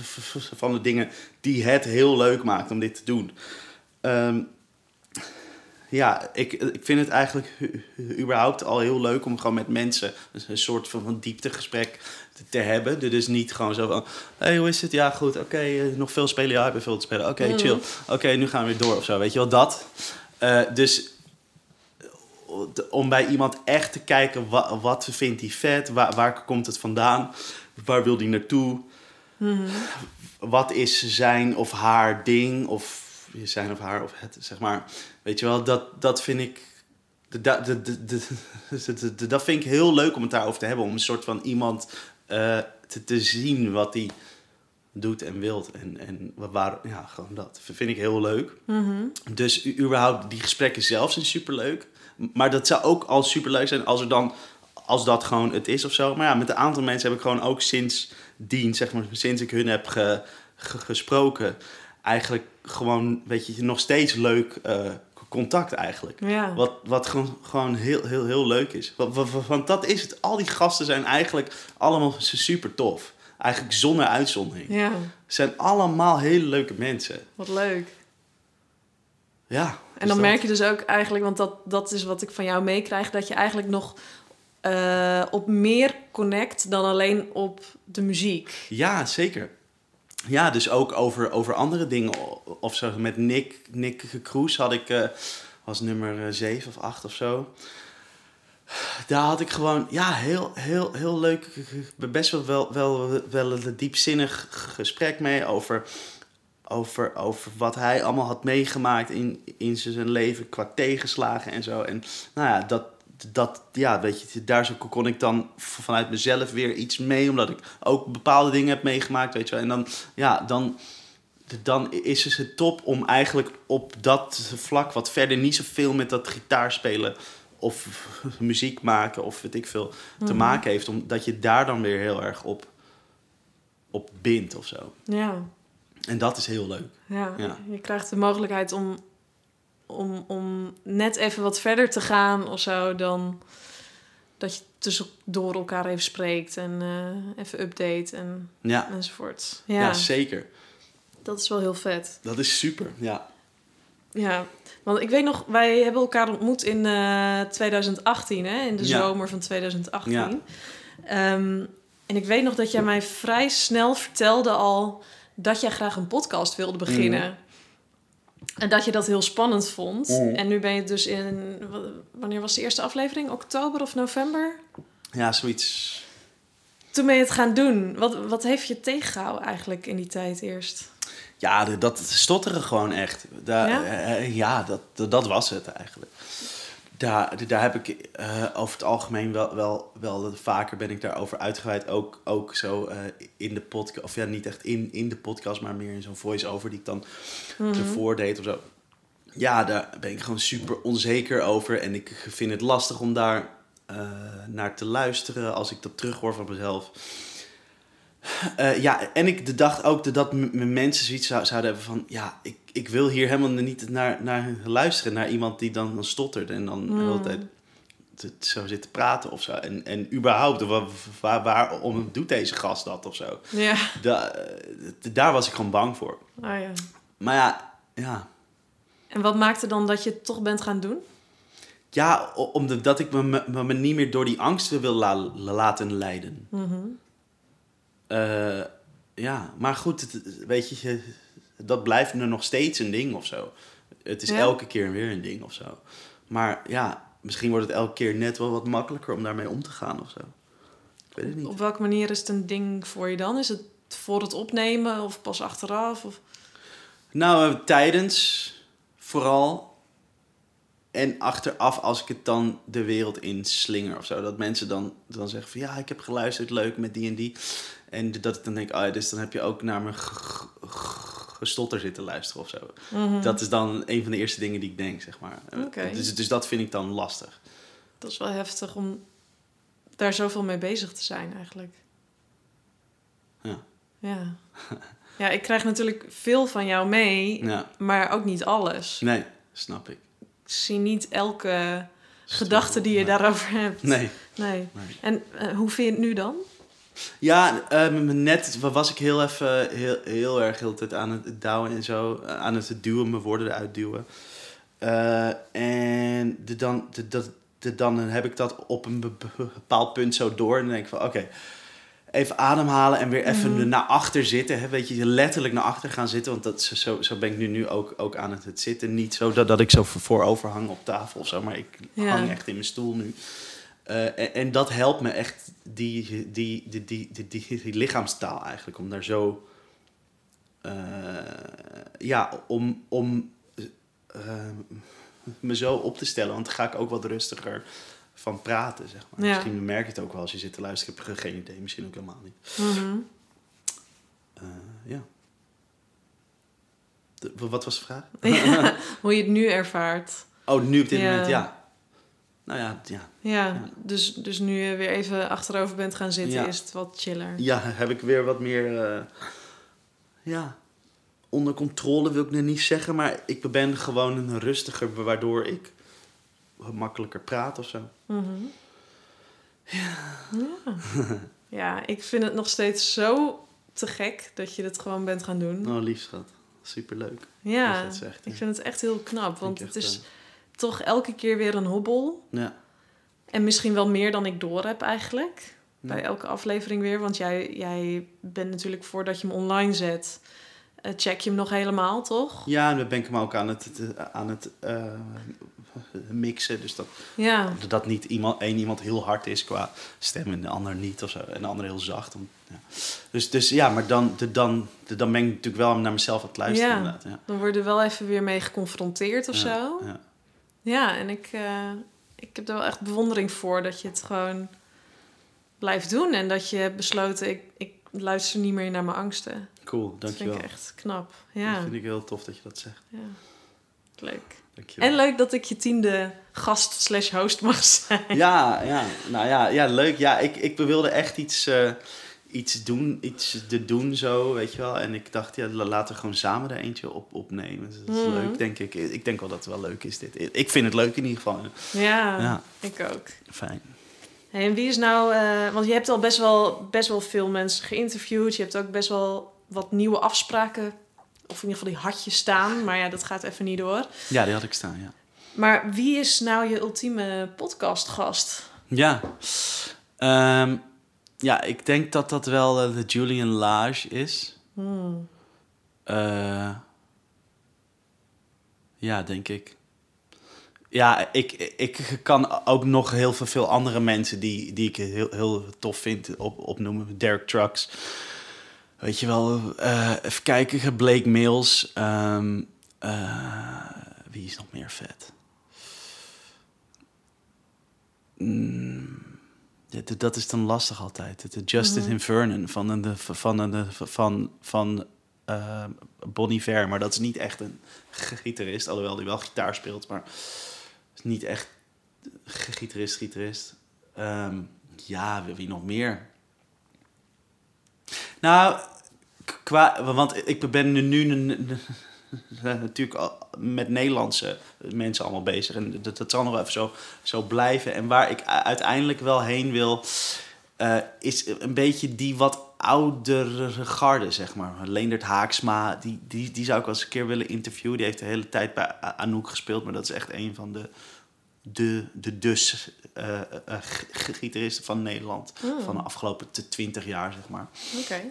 van de dingen die het heel leuk maakt om dit te doen. Ehm, ja, ik, ik vind het eigenlijk überhaupt al heel leuk om gewoon met mensen een soort van, van dieptegesprek te, te hebben. Dus niet gewoon zo van, hey, hoe is het? Ja, goed, oké, eh, nog veel spelen? Ja, ik heb veel te spelen. Oké, Mhm. chill. Oké, nu gaan we weer door of zo, weet je wel, dat. Eh, dus om bij iemand echt te kijken, wat, wat vindt hij vet? Waar, waar komt het vandaan? Waar wil hij naartoe? Wat is zijn of haar ding? Of zijn of haar of het, zeg maar. Weet je wel, dat, dat vind ik... Dat, dat, dat, dat, vind ik heel leuk om het daarover te hebben. Om een soort van iemand eh, te, te zien wat hij doet en wilt. En, en waar, ja, gewoon dat vind ik heel leuk. Dus u- überhaupt, die gesprekken zelf zijn superleuk. Maar dat zou ook al superleuk zijn als er dan, als dat gewoon het is of zo. Maar ja, met een aantal mensen heb ik gewoon ook sindsdien, zeg maar, sinds ik hun heb ge- ge- gesproken, eigenlijk gewoon, weet je, nog steeds leuk eh, contact eigenlijk. ja. Wat, wat gewoon, gewoon heel, heel, heel leuk is. Want, dat is het. Al die gasten zijn eigenlijk allemaal super tof. Eigenlijk zonder uitzondering. ja, Ze zijn allemaal hele leuke mensen. wat leuk. Ja. En dan dat- merk je dus ook eigenlijk, want dat, dat is wat ik van jou meekrijg, dat je eigenlijk nog eh, op meer connect dan alleen op de muziek. Ja, zeker. Ja, dus ook over, over andere dingen of zo. Met Nick, Nick Kroes had ik, eh, was nummer 7 of 8 of zo. Daar had ik gewoon, ja, heel, heel, heel leuk, best wel, wel, wel, wel een diepzinnig gesprek mee over, over, over wat hij allemaal had meegemaakt in, in zijn leven qua tegenslagen en zo. En nou ja, dat, dat, ja, weet je, daar zo kon ik dan vanuit mezelf weer iets mee, omdat ik ook bepaalde dingen heb meegemaakt, weet je wel. En dan, ja, dan, dan is het het top om eigenlijk op dat vlak, wat verder niet zoveel met dat gitaarspelen of muziek maken of weet ik veel te maken heeft, omdat je daar dan weer heel erg op op bindt of zo. Ja. En dat is heel leuk. Ja. Ja. je krijgt de mogelijkheid om, om, om net even wat verder te gaan of zo dan dat je tussendoor elkaar even spreekt en eh, even update en, Ja, enzovoort. ja. Ja, zeker. dat is wel heel vet. Dat is super. Ja. Ja, want ik weet nog, wij hebben elkaar ontmoet in eh 2018, hè? in de Ja. zomer van 2018. Ja. Ehm, en ik weet nog dat jij mij vrij snel vertelde al dat jij graag een podcast wilde beginnen. En dat je dat heel spannend vond. Mhm. En nu ben je dus in, wa- wanneer was de eerste aflevering? Oktober of november? ja, zoiets. Toen ben je het gaan doen. Wat, wat heeft je tegengehouden eigenlijk in die tijd eerst? Ja, dat stotteren gewoon echt. Ja? ja, ja dat, dat, dat was het eigenlijk. Daar, daar heb ik eh, over het algemeen wel, wel, wel vaker ben ik daarover uitgeweid. Ook, ook zo eh, in de podcast, of ja, niet echt in, in de podcast, maar meer in zo'n voice-over die ik dan ervoor deed of zo. Ja, daar ben ik gewoon super onzeker over. En ik vind het lastig om daar eh, naar te luisteren als ik dat terughoor van mezelf. Eh, ja, en ik dacht ook dat m- m- mensen zoiets zou- zouden hebben van... Ja, ik, ik wil hier helemaal niet naar, naar luisteren. Naar iemand die dan, dan stottert en dan de hele tijd te- zo zit te praten of zo. En, en überhaupt, wa- waar, waarom doet deze gast dat of zo? Ja. Da- eh, daar was ik gewoon bang voor. Oh, ja. Maar ja, ja, En wat maakte dan dat je het toch bent gaan doen? Ja, omdat ik me, me, me niet meer door die angsten wil la- laten leiden. Mhm. Eh, ja, maar goed, het- weet je, dat blijft er nog steeds een ding of zo. Het is Ja. elke keer weer een ding of zo. Maar ja, misschien wordt het elke keer net wel wat makkelijker om daarmee om te gaan of zo. Ik weet het niet. Op welke manier is het een ding voor je dan? Is het voor het opnemen of pas achteraf? Of... Nou, eh, tijdens vooral. En achteraf als ik het dan de wereld in slinger of zo. Dat mensen dan, dan zeggen van ja, ik heb geluisterd, leuk met die en die. En dat ik dan denk, oh ja, dus dan heb je ook naar mijn gestotter zitten luisteren of zo. Dat is dan een van de eerste dingen die ik denk, zeg maar. Mhm. Oké. Dus, dus dat vind ik dan lastig. Dat is wel heftig om daar zoveel mee bezig te zijn eigenlijk. Ja. Ja. Ja, ik krijg natuurlijk veel van jou mee, Ja, maar ook niet alles. nee, snap ik. Ik zie niet elke gedachte die je daarover hebt. Nee. Nee. nee. En eh, hoe vind je het nu dan? Ja, ehm, net was ik heel even heel, heel erg heel de tijd aan het douwen en zo. eh, Aan het duwen, mijn woorden eruit duwen. Eh, en de, dan, de, dat, de, dan heb ik dat op een be- be- bepaald punt zo door. En dan denk ik van oké, even ademhalen en weer even Mhm. naar achter zitten. Hè? Weet je, letterlijk naar achter gaan zitten. Want dat, zo, zo ben ik nu, nu ook, ook aan het, het zitten. Niet zo dat, dat ik zo voorover hang op tafel of zo. Maar ik Ja. hang echt in mijn stoel nu. Eh, en, en dat helpt me echt, die, die, die, die, die, die, die lichaamstaal eigenlijk, om daar zo... eh, ja, om, om eh, me zo op te stellen. Want dan ga ik ook wat rustiger van praten, zeg maar. Ja. Misschien merk je het ook wel als je zit te luisteren. Ik heb geen idee, misschien ook helemaal niet. Mhm. Eh, ja. De- wat was de vraag? Ja, hoe je het nu ervaart. Oh, nu op dit Ja. moment, ja. Nou ja, ja. Ja. Dus, dus nu je weer even achterover bent gaan zitten, is het wat chiller. Ja, heb ik weer wat meer. eh, ja, onder controle wil ik nu niet zeggen, maar ik ben gewoon een rustiger, waardoor ik makkelijker praat of zo. Mhm. Ja. ja. ik vind het nog steeds zo te gek dat je het gewoon bent gaan doen. Oh, lief schat. Superleuk. ja, dat zegt, ja. ik vind het echt heel knap, want het is eh, toch elke keer weer een hobbel. Ja. En misschien wel meer dan ik door heb eigenlijk. Ja. Bij elke aflevering weer. Want jij, jij bent natuurlijk voordat je hem online zet, check je hem nog helemaal, toch? ja, en dan ben ik hem ook aan het, aan het eh, mixen. Dus dat, Ja. dat niet iemand, één iemand heel hard is qua stem en de ander niet of zo. En de ander heel zacht. Om, ja. Dus, dus ja, maar dan, de, dan, de, dan ben ik natuurlijk wel naar mezelf aan het luisteren. Ja. Inderdaad. Ja. Dan word je wel even weer mee geconfronteerd of Ja, zo. Ja. En ik, eh, ik heb er wel echt bewondering voor dat je het gewoon blijft doen. En dat je hebt besloten, ik, ik luister niet meer naar mijn angsten. Cool, Dat dankjewel. vind ik echt knap. Dat Ja, vind ik heel tof dat je dat zegt. ja. leuk. Dankjewel. En leuk dat ik je tiende gast slash host mag zijn. Ja, ja, nou ja, ja leuk. Ja, ik, ik wilde echt iets, eh, iets doen, iets te doen zo, weet je wel. En ik dacht, ja, la- laten we gewoon samen er eentje op, opnemen. Dus dat is Mhm. leuk, denk ik. Ik denk wel dat het wel leuk is, dit. Ik vind het leuk in ieder geval. Ja, Ja. ik ook. Fijn. Hey, en wie is nou... eh, want je hebt al best wel, best wel veel mensen geïnterviewd. Je hebt ook best wel wat nieuwe afspraken... Of in ieder geval die had je staan. Maar ja, dat gaat even niet door. Ja, die had ik staan, ja. Maar wie is nou je ultieme podcastgast? Ja. Ehm, ja, ik denk dat dat wel eh, de Julian Lage is. Hmm. Eh, ja, denk ik. Ja, ik, ik kan ook nog heel veel, veel andere mensen die, die ik heel, heel tof vind op, opnoemen. Derek Trucks. Weet je wel, eh, even kijken. Blake Mills. ehm, eh, wie is nog meer vet? Mm, d- dat is dan lastig altijd. De Justin Mhm. Vernon van, de, van, de, van, van eh, Bon Iver. Maar dat is niet echt een gitarist. Alhoewel hij wel gitaar speelt. Maar is niet echt gitarist, gitarist. Ehm, ja, wie- nog meer? Nou, qua, want ik ben nu, natuurlijk al met Nederlandse mensen allemaal bezig. En dat, dat zal nog even zo, zo blijven. En waar ik uiteindelijk wel heen wil, eh, is een beetje die wat oudere garde, zeg maar. Leendert Haaksma, die, die, die zou ik wel eens een keer willen interviewen. Die heeft de hele tijd bij Anouk gespeeld, maar dat is echt een van de, de, de dus g- g- gitaristen van Nederland. Hmm. Van de afgelopen t- 20 jaar, zeg maar. Oké.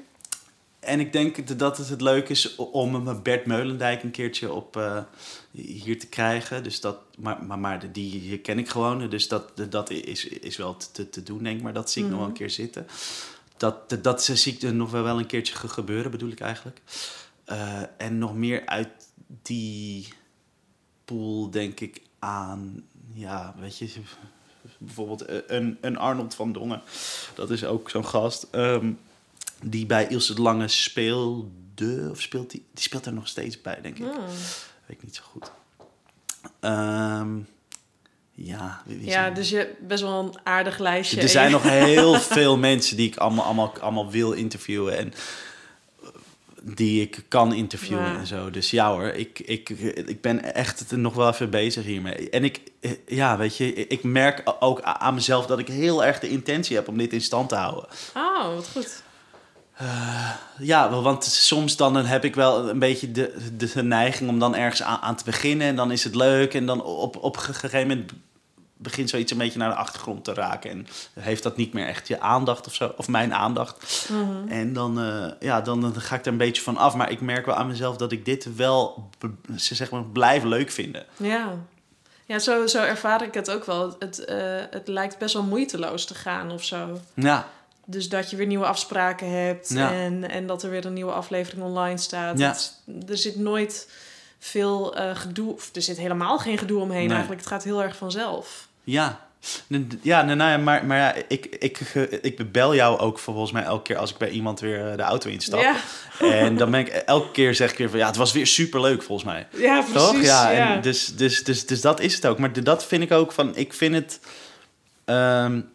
En ik denk dat het het leuk is om een Bert Meulendijk een keertje op uh, hier te krijgen. Dus dat, maar, maar, maar die hier ken ik gewoon. Dus dat, dat is, is wel te, te doen, denk ik. Maar dat zie ik mm. nog wel een keer zitten. Dat, dat, dat zie ik er nog wel een keertje gebeuren, bedoel ik eigenlijk. Uh, en nog meer uit die pool denk ik aan, ja, weet je, bijvoorbeeld een, een Arnold van Dongen. Dat is ook zo'n gast. Um, die bij Ilse de Lange speelde. Of speelt die? Die speelt er nog steeds bij, denk ik. Hmm. Weet ik niet zo goed. Um, ja, ja, dus je hebt best wel een aardig lijstje. Er zijn nog heel veel mensen die ik allemaal, allemaal, allemaal wil interviewen. En die ik kan interviewen ja. en zo. Dus ja hoor, ik, ik, ik ben echt nog wel even bezig hiermee. En ik, ja, weet je, ik merk ook aan mezelf dat ik heel erg de intentie heb om dit in stand te houden. Oh, wat goed. Uh, ja, want soms dan heb ik wel een beetje de, de neiging om dan ergens aan, aan, te beginnen. En dan is het leuk. En dan op, op een gegeven moment begint zoiets een beetje naar de achtergrond te raken. En heeft dat niet meer echt je aandacht of zo. Of mijn aandacht. Mhm. Mm -hmm. En dan, uh, ja, dan, dan, ga ik er een beetje van af. Maar ik merk wel aan mezelf dat ik dit wel zeg maar, blijf leuk vinden. Ja. Ja, zo, zo ervaar ik het ook wel. Het, uh, het lijkt best wel moeiteloos te gaan of zo. Ja. Dus dat je weer nieuwe afspraken hebt ja. en, en dat er weer een nieuwe aflevering online staat. Ja. Het, er zit nooit veel uh, gedoe, of er zit helemaal geen gedoe omheen nee. eigenlijk. Het gaat heel erg vanzelf. Ja, ja, nou, nou, maar, maar ja, ik, ik, ik bel jou ook volgens mij elke keer als ik bij iemand weer de auto instap. Ja. En dan ben ik elke keer zeg ik weer van ja, het was weer superleuk volgens mij. Ja, precies. Toch? Ja, ja. En dus, dus, dus, dus dat is het ook. Maar dat vind ik ook van, ik vind het. Um,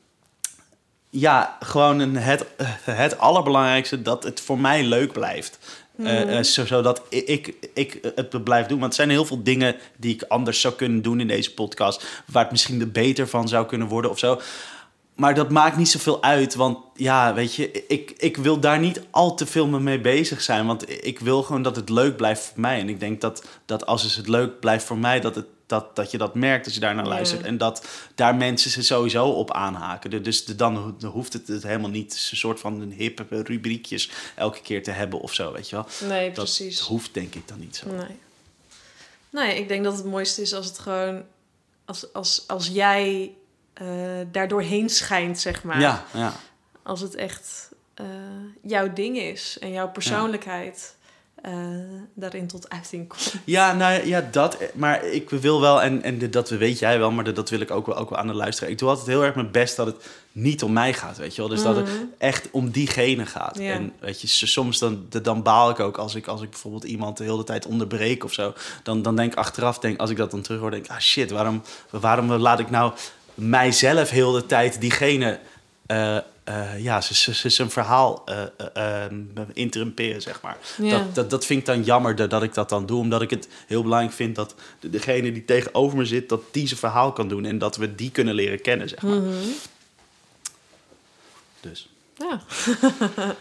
ja, gewoon een, het, het allerbelangrijkste dat het voor mij leuk blijft. Mm. Uh, zodat ik, ik, ik het blijf doen. Want er zijn heel veel dingen die ik anders zou kunnen doen in deze podcast. Waar het misschien beter van zou kunnen worden of zo. Maar dat maakt niet zoveel uit. Want ja, weet je, ik, ik wil daar niet al te veel mee bezig zijn. Want ik wil gewoon dat het leuk blijft voor mij. En ik denk dat, dat als het leuk blijft voor mij, dat het dat, dat je dat merkt als je daar naar luistert. En dat daar mensen ze sowieso op aanhaken. Dus de, dan hoeft het, het helemaal niet een soort van een hippe rubriekjes elke keer te hebben of zo, weet je wel. Nee, dat precies. hoeft denk ik dan niet zo. Nee. Nee, ik denk dat het mooiste is als het gewoon... Als, als, als jij uh, daar doorheen schijnt, zeg maar. Ja, ja. Als het echt uh, jouw ding is en jouw persoonlijkheid... Ja. Uh, daarin tot uiting komt. Ja, nou ja, dat. Maar ik wil wel, en, en dat weet jij wel, maar dat wil ik ook wel, ook wel aan de luisteraar. Ik doe altijd heel erg mijn best dat het niet om mij gaat, weet je wel. Dus mm -hmm. dat het echt om diegene gaat. Ja. En weet je, soms dan, dan baal ik ook als ik, als ik bijvoorbeeld iemand de hele tijd onderbreek of zo. Dan, dan denk ik achteraf, denk, als ik dat dan terug hoor, denk ik, ah shit, waarom, waarom laat ik nou mijzelf heel de tijd diegene... Uh, eh, ja, ze, ze, ze zijn verhaal eh eh, eh, interrumperen, zeg maar. Ja. Dat, dat, dat vind ik dan jammer dat, ik dat dan doe. Omdat ik het heel belangrijk vind dat de- degene die tegenover me zit... dat die zijn verhaal kan doen en dat we die kunnen leren kennen, zeg maar. Mhm. Dus. Ja,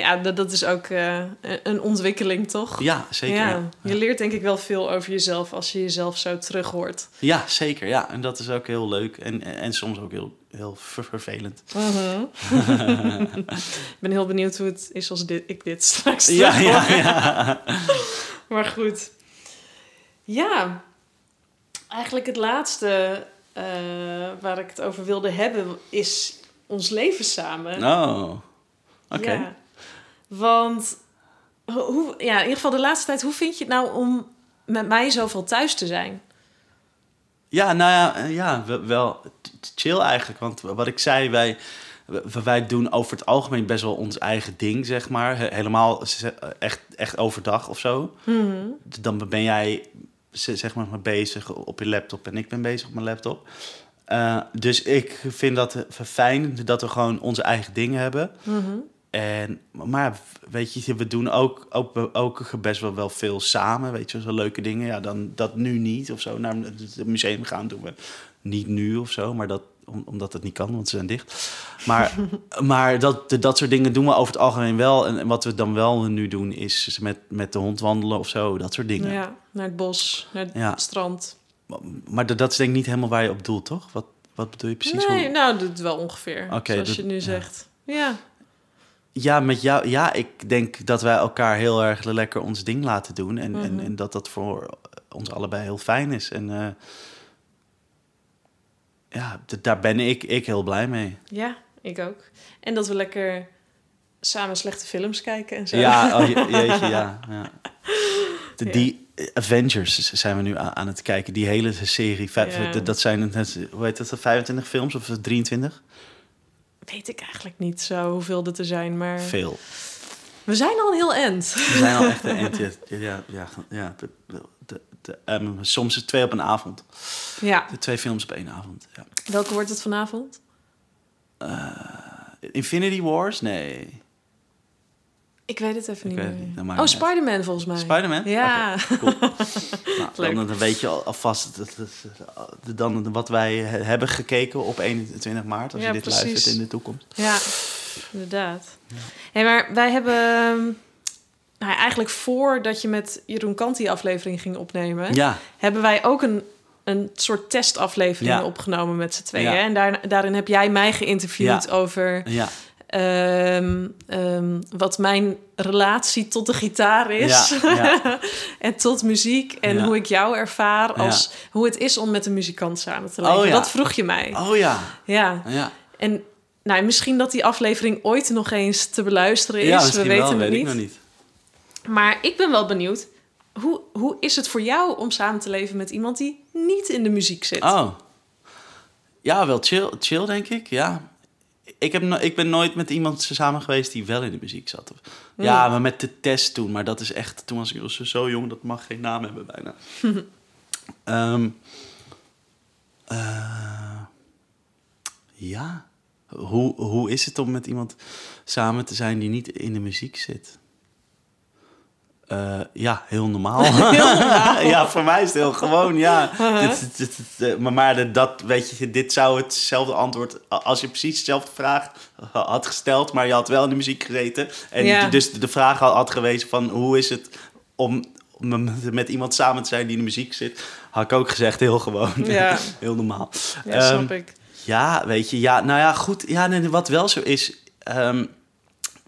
ja dat, dat is ook eh, een- ontwikkeling, toch? Ja, zeker. Ja. Ja, je leert denk ik wel veel over jezelf als je jezelf zo terug hoort. Ja, zeker. Ja. En dat is ook heel leuk en, en, soms ook heel, heel ver- vervelend. Mhm. ik ben heel benieuwd hoe het is als dit, ik dit straks Ja, ja, ja. Maar goed. Ja, eigenlijk het laatste eh, waar ik het over wilde hebben is ons leven samen. Oh, oké. Ja. Want, ho- hoe, ja, in ieder geval de laatste tijd, hoe vind je het nou om met mij zoveel thuis te zijn? Ja, nou ja, eh, ja wel- chill eigenlijk. Want wat ik zei, wij, wij doen over het algemeen best wel ons eigen ding, zeg maar. He- Helemaal echt, echt overdag of zo. Mhm. Dan ben jij zeg maar bezig op je laptop en ik ben bezig op mijn laptop. Eh, dus ik vind dat eh, fijn dat we gewoon onze eigen dingen hebben. Mhm. En, maar weet je, we doen ook, ook, ook best wel, wel veel samen. Weet je, zo leuke dingen. Ja, dan dat nu niet of zo. Naar het museum gaan doen we niet nu of zo. Maar dat, om- omdat het niet kan, want ze zijn dicht. Maar, maar dat, dat soort dingen doen we over het algemeen wel. En, en wat we dan wel nu doen, is met, met de hond wandelen of zo. Dat soort dingen. Ja, naar het bos, naar het Ja. strand. Maar dat, dat is denk ik niet helemaal waar je op doelt, toch? Wat, wat bedoel je precies? nee, Hoe- nou, dat wel ongeveer. Oké, zoals dat- je het nu zegt. Ja. Ja, met jou. Ja, ik denk dat wij elkaar heel erg lekker ons ding laten doen. En, en, Mhm. en dat dat voor ons allebei heel fijn is. En eh, ja, daar ben ik, ik heel blij mee. ja, ik ook. En dat we lekker samen slechte films kijken en zo. Ja, oh, je- jeetje, ja. ja. De, Ja. Die Avengers zijn we nu aan, aan het kijken. Die hele serie. Vijf- Ja. Dat zijn, het- hoe heet dat, 25 films of 23? Weet ik eigenlijk niet zo hoeveel er te zijn, maar Veel. we zijn al heel end. We zijn al echt een eind. Ja, ja, ja, ja, de, de, de, ehm, soms twee op een avond. Ja. De twee films op één avond. Ja. Welke wordt het vanavond? Infinity Wars? Nee. Ik weet het even Ik niet het meer. niet, oh. Spider-Man volgens mij. Spider-Man? Ja. Cool. nou, dan, dan weet je al- alvast dat, dat, dat- dan wat wij he- hebben gekeken op 21 maart. Als Ja, je dit precies. luistert in de toekomst. Ja, inderdaad. Hey, maar wij hebben... Nou, eigenlijk voordat je met Jeroen Kant die aflevering ging opnemen... Ja, hebben wij ook een, een soort testaflevering Ja. opgenomen met z'n tweeën. Ja. En daar, daarin heb jij mij geïnterviewd Ja. over ja, ehm, ehm, wat mijn relatie tot de gitaar is. Ja, ja. en tot muziek. En Ja. hoe ik jou ervaar als hoe het is om met een muzikant samen te leven. Oh. Dat vroeg je mij. Oh ja. Ja. Ja, En nou, misschien dat die aflevering ooit nog eens te beluisteren is. ja We weten wel, het weet niet. ik nog niet. Maar ik ben wel benieuwd. Hoe, hoe is het voor jou om samen te leven met iemand die niet in de muziek zit? Oh. Ja, wel chill, chill denk ik, ja. Ik, heb no- ik ben nooit met iemand samen geweest die wel in de muziek zat. Ja, maar met de test toen. Maar dat is echt... Toen was ik zo- zo jong, dat mag geen naam hebben bijna. Ehm, eh, ja. Hoe, hoe is het om met iemand samen te zijn die niet in de muziek zit? Eh, ja, heel normaal. ja, voor mij is het heel gewoon, ja. Dit- dit- dit- dit, eh, maar maar dat, weet je, dit zou hetzelfde antwoord... als je precies dezelfde vraag had gesteld... maar je had wel in de muziek gezeten... en Ja. dus de vraag had, gewezen van... hoe is het om, met- iemand samen te zijn die in de muziek zit... had ik ook gezegd, heel gewoon. Ja. heel normaal. Ja, Ehm, snap ik. ja, weet je, ja, nou ja, goed. Ja, nee, wat wel zo is. ehm,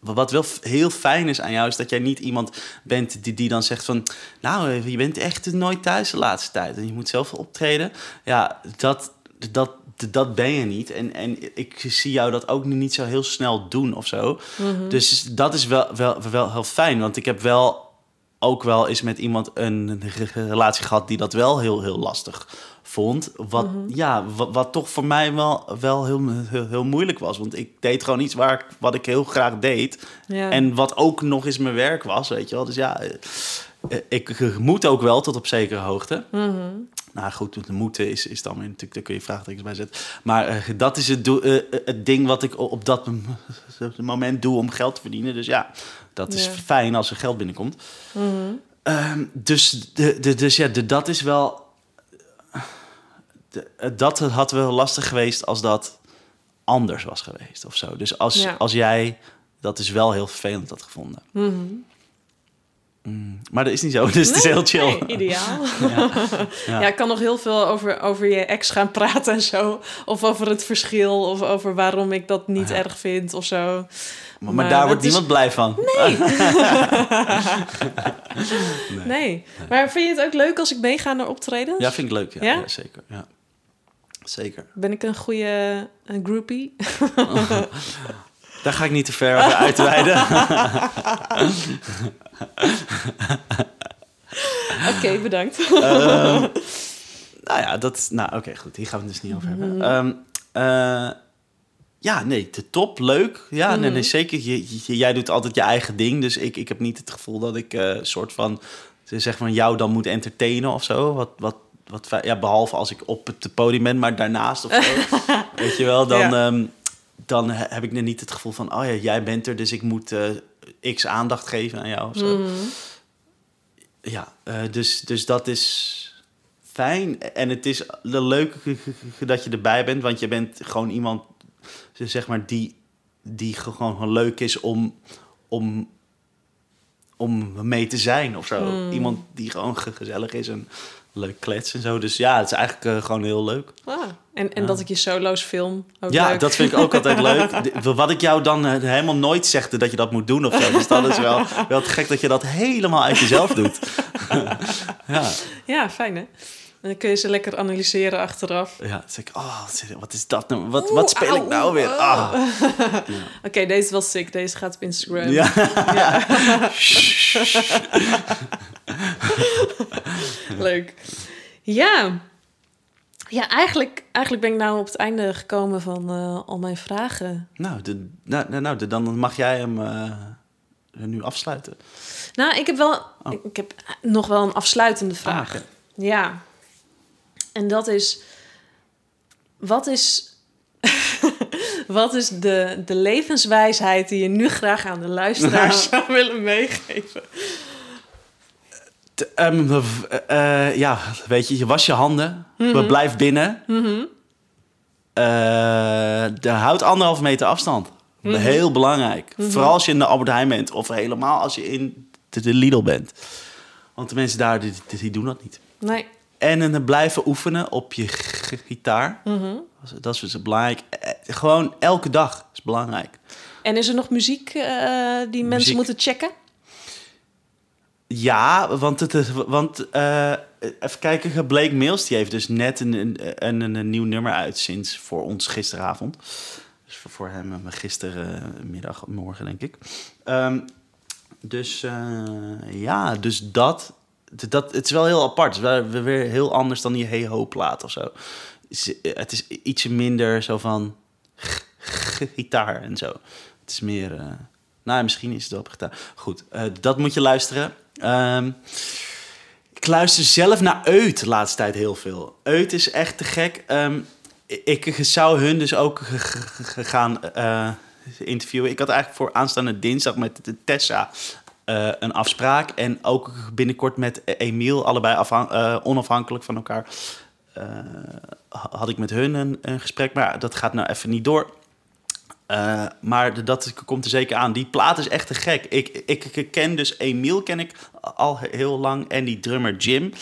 wat wel heel fijn is aan jou, is dat jij niet iemand bent die, die dan zegt van... Nou, eh, je bent echt nooit thuis de laatste tijd en je moet zoveel optreden. Ja, dat, dat, dat ben je niet. En, en ik zie jou dat ook niet zo heel snel doen of zo. Dus dat is wel, wel, wel heel fijn, want ik heb wel ook wel eens met iemand een re- relatie gehad die dat wel heel, heel lastig vond. Wat, ja, wat, wat toch voor mij wel, wel heel, heel, heel moeilijk was. Want ik deed gewoon iets waar, ik- wat ik heel graag deed. Ja. En wat ook nog eens mijn werk was, weet je wel. Dus ja, eh, ik, ik moet ook wel tot op zekere hoogte. Mhm. Nou goed, de moeten is, is dan weer natuurlijk, daar kun je vraagtekens bij zetten. Maar eh, dat is het, eh, eh, het ding wat ik op dat mom- moment doe om geld te verdienen. Dus ja, dat is Ja. fijn als er geld binnenkomt. Mhm. Ehm, dus, de, de, dus ja, de, dat is wel. De, dat had wel lastig geweest als dat anders was geweest of zo. Dus als, Ja. als jij dat is wel heel vervelend had gevonden. Mhm. Mm, maar dat is niet zo, dus het is heel chill. nee, ideaal. Ja. Ja. ik kan nog heel veel over, over je ex gaan praten en zo. Of over het verschil, of over waarom ik dat niet Ja. erg vind of zo. Maar, daar wordt is- niemand blij van. Nee. Maar vind je het ook leuk als ik meega naar optredens? Ja, vind ik leuk. Ja, Ja? ja? zeker. Ja. Zeker. Ben ik een goede eh, groupie? Daar ga ik niet te ver over uitweiden. Oké, bedankt. Ehm, nou ja, dat is... Nou, oké, goed. Hier gaan we het dus niet over hebben. Eh, ja, nee, de top, leuk. Ja, nee, Mhm. nee, zeker. Je, je- jij doet altijd je eigen ding. Dus ik, ik heb niet het gevoel dat ik eh soort van... Zeg maar, jou dan moet entertainen of zo. Wat, wat, wat, ja, behalve als ik op het podium ben, maar daarnaast of zo. Weet je wel, dan... Ja. ehm, dan he- heb ik niet het gevoel van... Oh ja, jij bent er, dus ik moet eh, x aandacht geven aan jou of zo. Mhm. Ja, eh, dus, dus dat is fijn. En het is leuk dat je erbij bent, want je bent gewoon iemand, zeg maar, die, die gewoon gewoon leuk is om, om, om mee te zijn of zo. Hmm. Iemand die gewoon ge- gezellig is en leuk klets en zo. Dus ja, het is eigenlijk eh, gewoon heel leuk. Ah, en en Ja. dat ik je solo's film. Ook ja, leuk. dat vind ik ook altijd leuk. Wat ik jou dan eh, helemaal nooit zegde dat je dat moet doen of zo. Dus dat is wel, wel te gek dat je dat helemaal uit jezelf doet. ja. Ja, fijn hè? En dan kun je ze lekker analyseren achteraf. Ja, dan zeg ik, oh, wat is dat nou? Wat, Oeh, wat speel ik nou weer? Ah. Oké, deze is wel sick. Deze gaat op Instagram. Ja. Leuk. Ja. Ja, eigenlijk, eigenlijk ben ik nou op het einde gekomen van eh, al mijn vragen. Nou, de, nou, nou, nou, de- dan mag jij hem eh, nu afsluiten. Nou, ik heb wel Oh. ik, ik heb nog wel een afsluitende vraag. Ah, oké. Ja. En dat is... Wat is... wat is de, de levenswijsheid die je nu graag aan de luisteraars zou willen meegeven? Ehm, w- eh, ja, weet je, je was je handen. We blijf binnen. Mhm. Eh, de, houd anderhalf meter afstand. Mhm. Heel belangrijk. Vooral als je in de Albert Heijn bent. Of helemaal als je in de, de Lidl bent. Want de mensen daar, die, die doen dat niet. Nee. En eh, blijven oefenen op je gitaar. Mhm. Dat is- Dat is dus belangrijk. Eh, Gewoon elke dag is belangrijk. En is er nog muziek eh, die mensen moeten checken? Ja, want, het, want eh, even kijken, Blake Mills die heeft dus net een, een, een, een nieuw nummer uit sinds voor ons gisteravond. Dus voor, voor hem gistermiddag, morgen denk ik. Ehm, dus ja, dus dat, dat, het is wel heel apart. Het is weer heel anders dan die Hey Ho plaat of zo. Het is ietsje minder zo van gitaar en zo. Het is meer... eh, nou, misschien is het op gitaar. Goed, eh, dat moet je luisteren. Ehm, ik luister zelf naar Eut de laatste tijd heel veel. Eut is echt te gek. Ehm, ik, zou hun dus ook gaan eh, interviewen. Ik had eigenlijk voor aanstaande dinsdag met Tessa eh, een afspraak. En ook binnenkort met Emiel, allebei eh, onafhankelijk van elkaar. eh, had ik met hun een, gesprek. Maar dat gaat nou even niet door. Maar dat komt er zeker aan. Die plaat is echt te gek. Ik, ik, ken dus Emiel ken ik al heel lang. En die drummer Jim.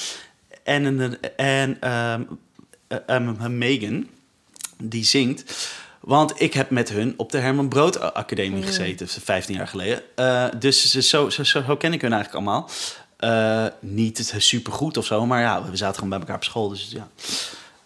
En, en, ehm, eh, ehm, Megan, die zingt. Want ik heb met hun op de Herman Brood Academie gezeten, 15 jaar geleden. Eh, dus zo, zo, zo, ken ik hun eigenlijk allemaal. Eh, niet super goed of zo, maar ja, we zaten gewoon bij elkaar op school. Dus ja, we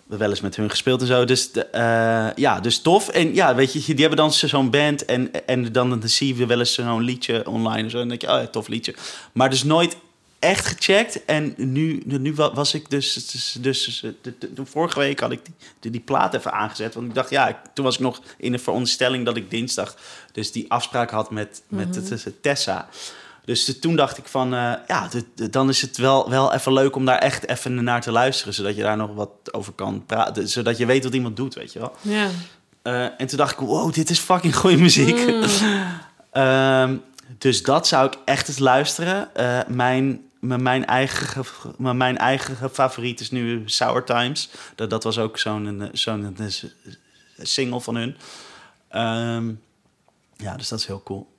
hebben wel eens met hun gespeeld en zo. Dus de, eh, ja, dus tof. En ja, weet je, die hebben dan zo- zo'n band en, en dan, dan zie je wel eens zo'n liedje online en zo. En dan denk je, oh ja, tof liedje. Maar dus nooit echt gecheckt. En nu, nu wa- was ik dus, dus, dus de, de- de- vorige week had ik die, die, plaat even aangezet. Want ik dacht, ja, ik- toen was ik nog in de veronderstelling dat ik dinsdag dus die afspraak had met, met de- Tessa. Dus de- toen dacht ik van, eh, ja, dan is het wel, wel even leuk om daar echt even naar te luisteren. Zodat je daar nog wat over kan praten. Zodat je weet wat iemand doet, weet je wel. Ja. Eh, en toen dacht ik, wow, dit is fucking goede muziek. Mm. Ehm, dus dat zou ik echt eens luisteren. Eh, mijn, mijn, mijn, eigen, ge- mijn, eigen favoriet is nu Sour Times. Dat, dat was ook zo'n eh, zo'n eh, single van hun. Ehm, ja, dus dat is heel cool.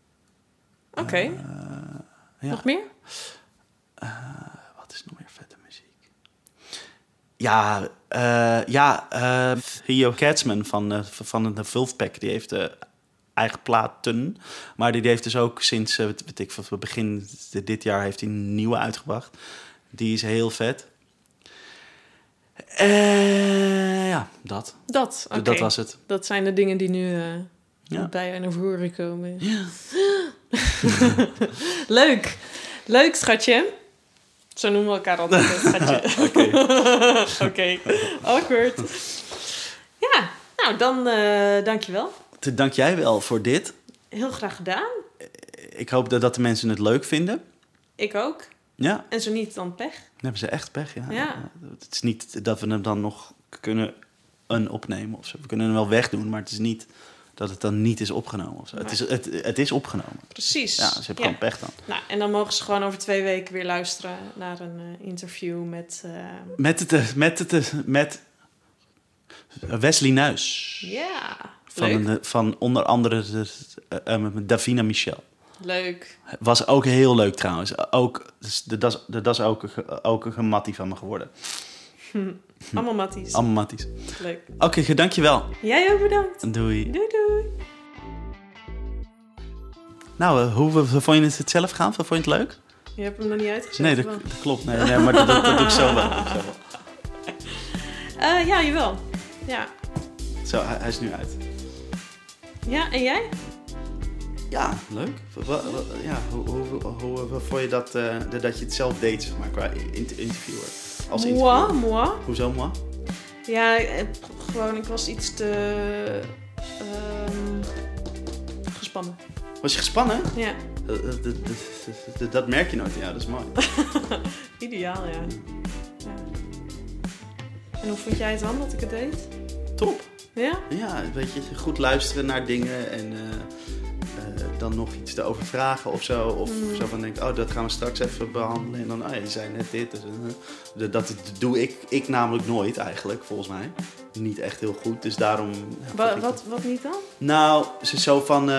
Oké. Eh, ja. Nog meer? Wat is nog meer vette muziek? Ja, eh, ja Theo Katzman van, van de Vulfpack, die heeft eigen platen. Maar die heeft dus ook sinds, eh, weet ik, van begin dit jaar heeft hij een nieuwe uitgebracht. Die is heel vet. Eh, ja, dat. Dat. Oké. Dat was het. Dat zijn de dingen die nu Ja. bij je naar voren komen. Ja. Leuk. Leuk, schatje. Zo noemen we elkaar altijd, schatje. Oké. Awkward. Ja, nou dan eh dankjewel. Dank jij wel voor dit. Heel graag gedaan. Ik hoop dat, dat de mensen het leuk vinden. Ik ook. Ja. En zo niet, dan pech. Dan hebben ze echt pech, ja. Ja. Het is niet dat we hem dan nog kunnen een opnemen of zo. We kunnen hem wel wegdoen, maar het is niet dat het dan niet is opgenomen of zo. Het, is, het, het is opgenomen. Precies. Ja, ze hebben gewoon pech dan. Nou, en dan mogen ze gewoon over twee weken weer luisteren naar een eh, interview met... eh, Met, het, eh, met, het, met Wesley Nuis. Ja, Van, een, van onder andere de, eh, eh, met Davina Michel. Leuk. Was ook heel leuk trouwens. Ook, dus de, das, de, dat is ook, ook een mattie van me geworden. Allemaal matties. Allemaal matties. Leuk. Oké, dankjewel. Jij ook bedankt. Doei. Doei doei. Nou, eh, hoe hoe vond je het zelf gaan? Vond je het leuk? Je hebt hem nog niet uitgezet. Nee, dat, dat klopt. Nee, nee maar dat, dat, dat doe ik zo wel. Dat ik zo, wel. Ja, jawel. Ja. Zo, hij, hij is nu uit. Ja, en jij? Ja, leuk. Ja, hoe, hoe, hoe, hoe, vond je dat, eh, dat- je het zelf deed, zeg maar, qua in- interviewer? Als Moi, interviewer. moi. Hoezo, moi? Ja, eh, gewoon, ik was iets te... ehm, gespannen. Was je gespannen? Ja, Dat, dat, dat, dat- dat merk je nooit jou, dat is mooi. ideaal, ja. ja. En hoe vond jij het dan, dat ik het deed? Top. Ja? Ja, weet je, goed luisteren naar dingen en eh, eh, dan nog iets erover vragen of zo. Of Mm. zo van denk, oh, dat gaan we straks even behandelen. En dan, oh ja, je zei net dit. Dus, eh, dat, doe ik, ik namelijk nooit eigenlijk, volgens mij. Niet echt heel goed, dus daarom... ja, Wa- vind ik- wat, wat niet dan? Nou, ze is zo van...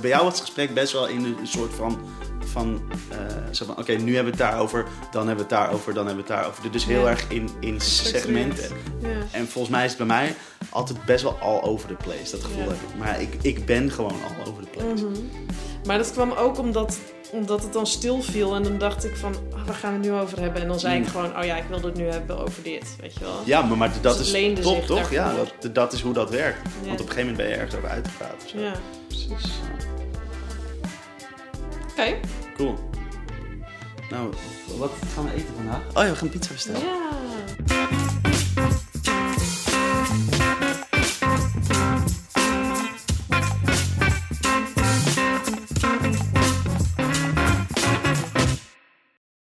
bij jou was het gesprek best wel in een soort van... van eh, zo van, oké, nu hebben we het daarover, dan hebben we het daarover, dan hebben we het daarover. Dus heel Ja. erg in, in segmenten. Ja. En volgens mij is het bij mij altijd best wel all over the place, dat gevoel Ja. heb ik. Maar ik, ik ben gewoon all over the place. Mhm. Maar dat kwam ook omdat, omdat het dan stil viel. En dan dacht ik van, ah, waar gaan we het nu over hebben? En dan zei Mm. ik gewoon, oh ja, ik wilde het nu hebben over dit, weet je wel. Ja, maar, maar dat het is top, toch? Ja, dat, dat is hoe dat werkt. Want op een gegeven moment ben je ergens over uitgepraat. Ja, precies. Oké. Cool. Nou, wat gaan we eten vandaag? Oh ja, we gaan pizza bestellen. Ja.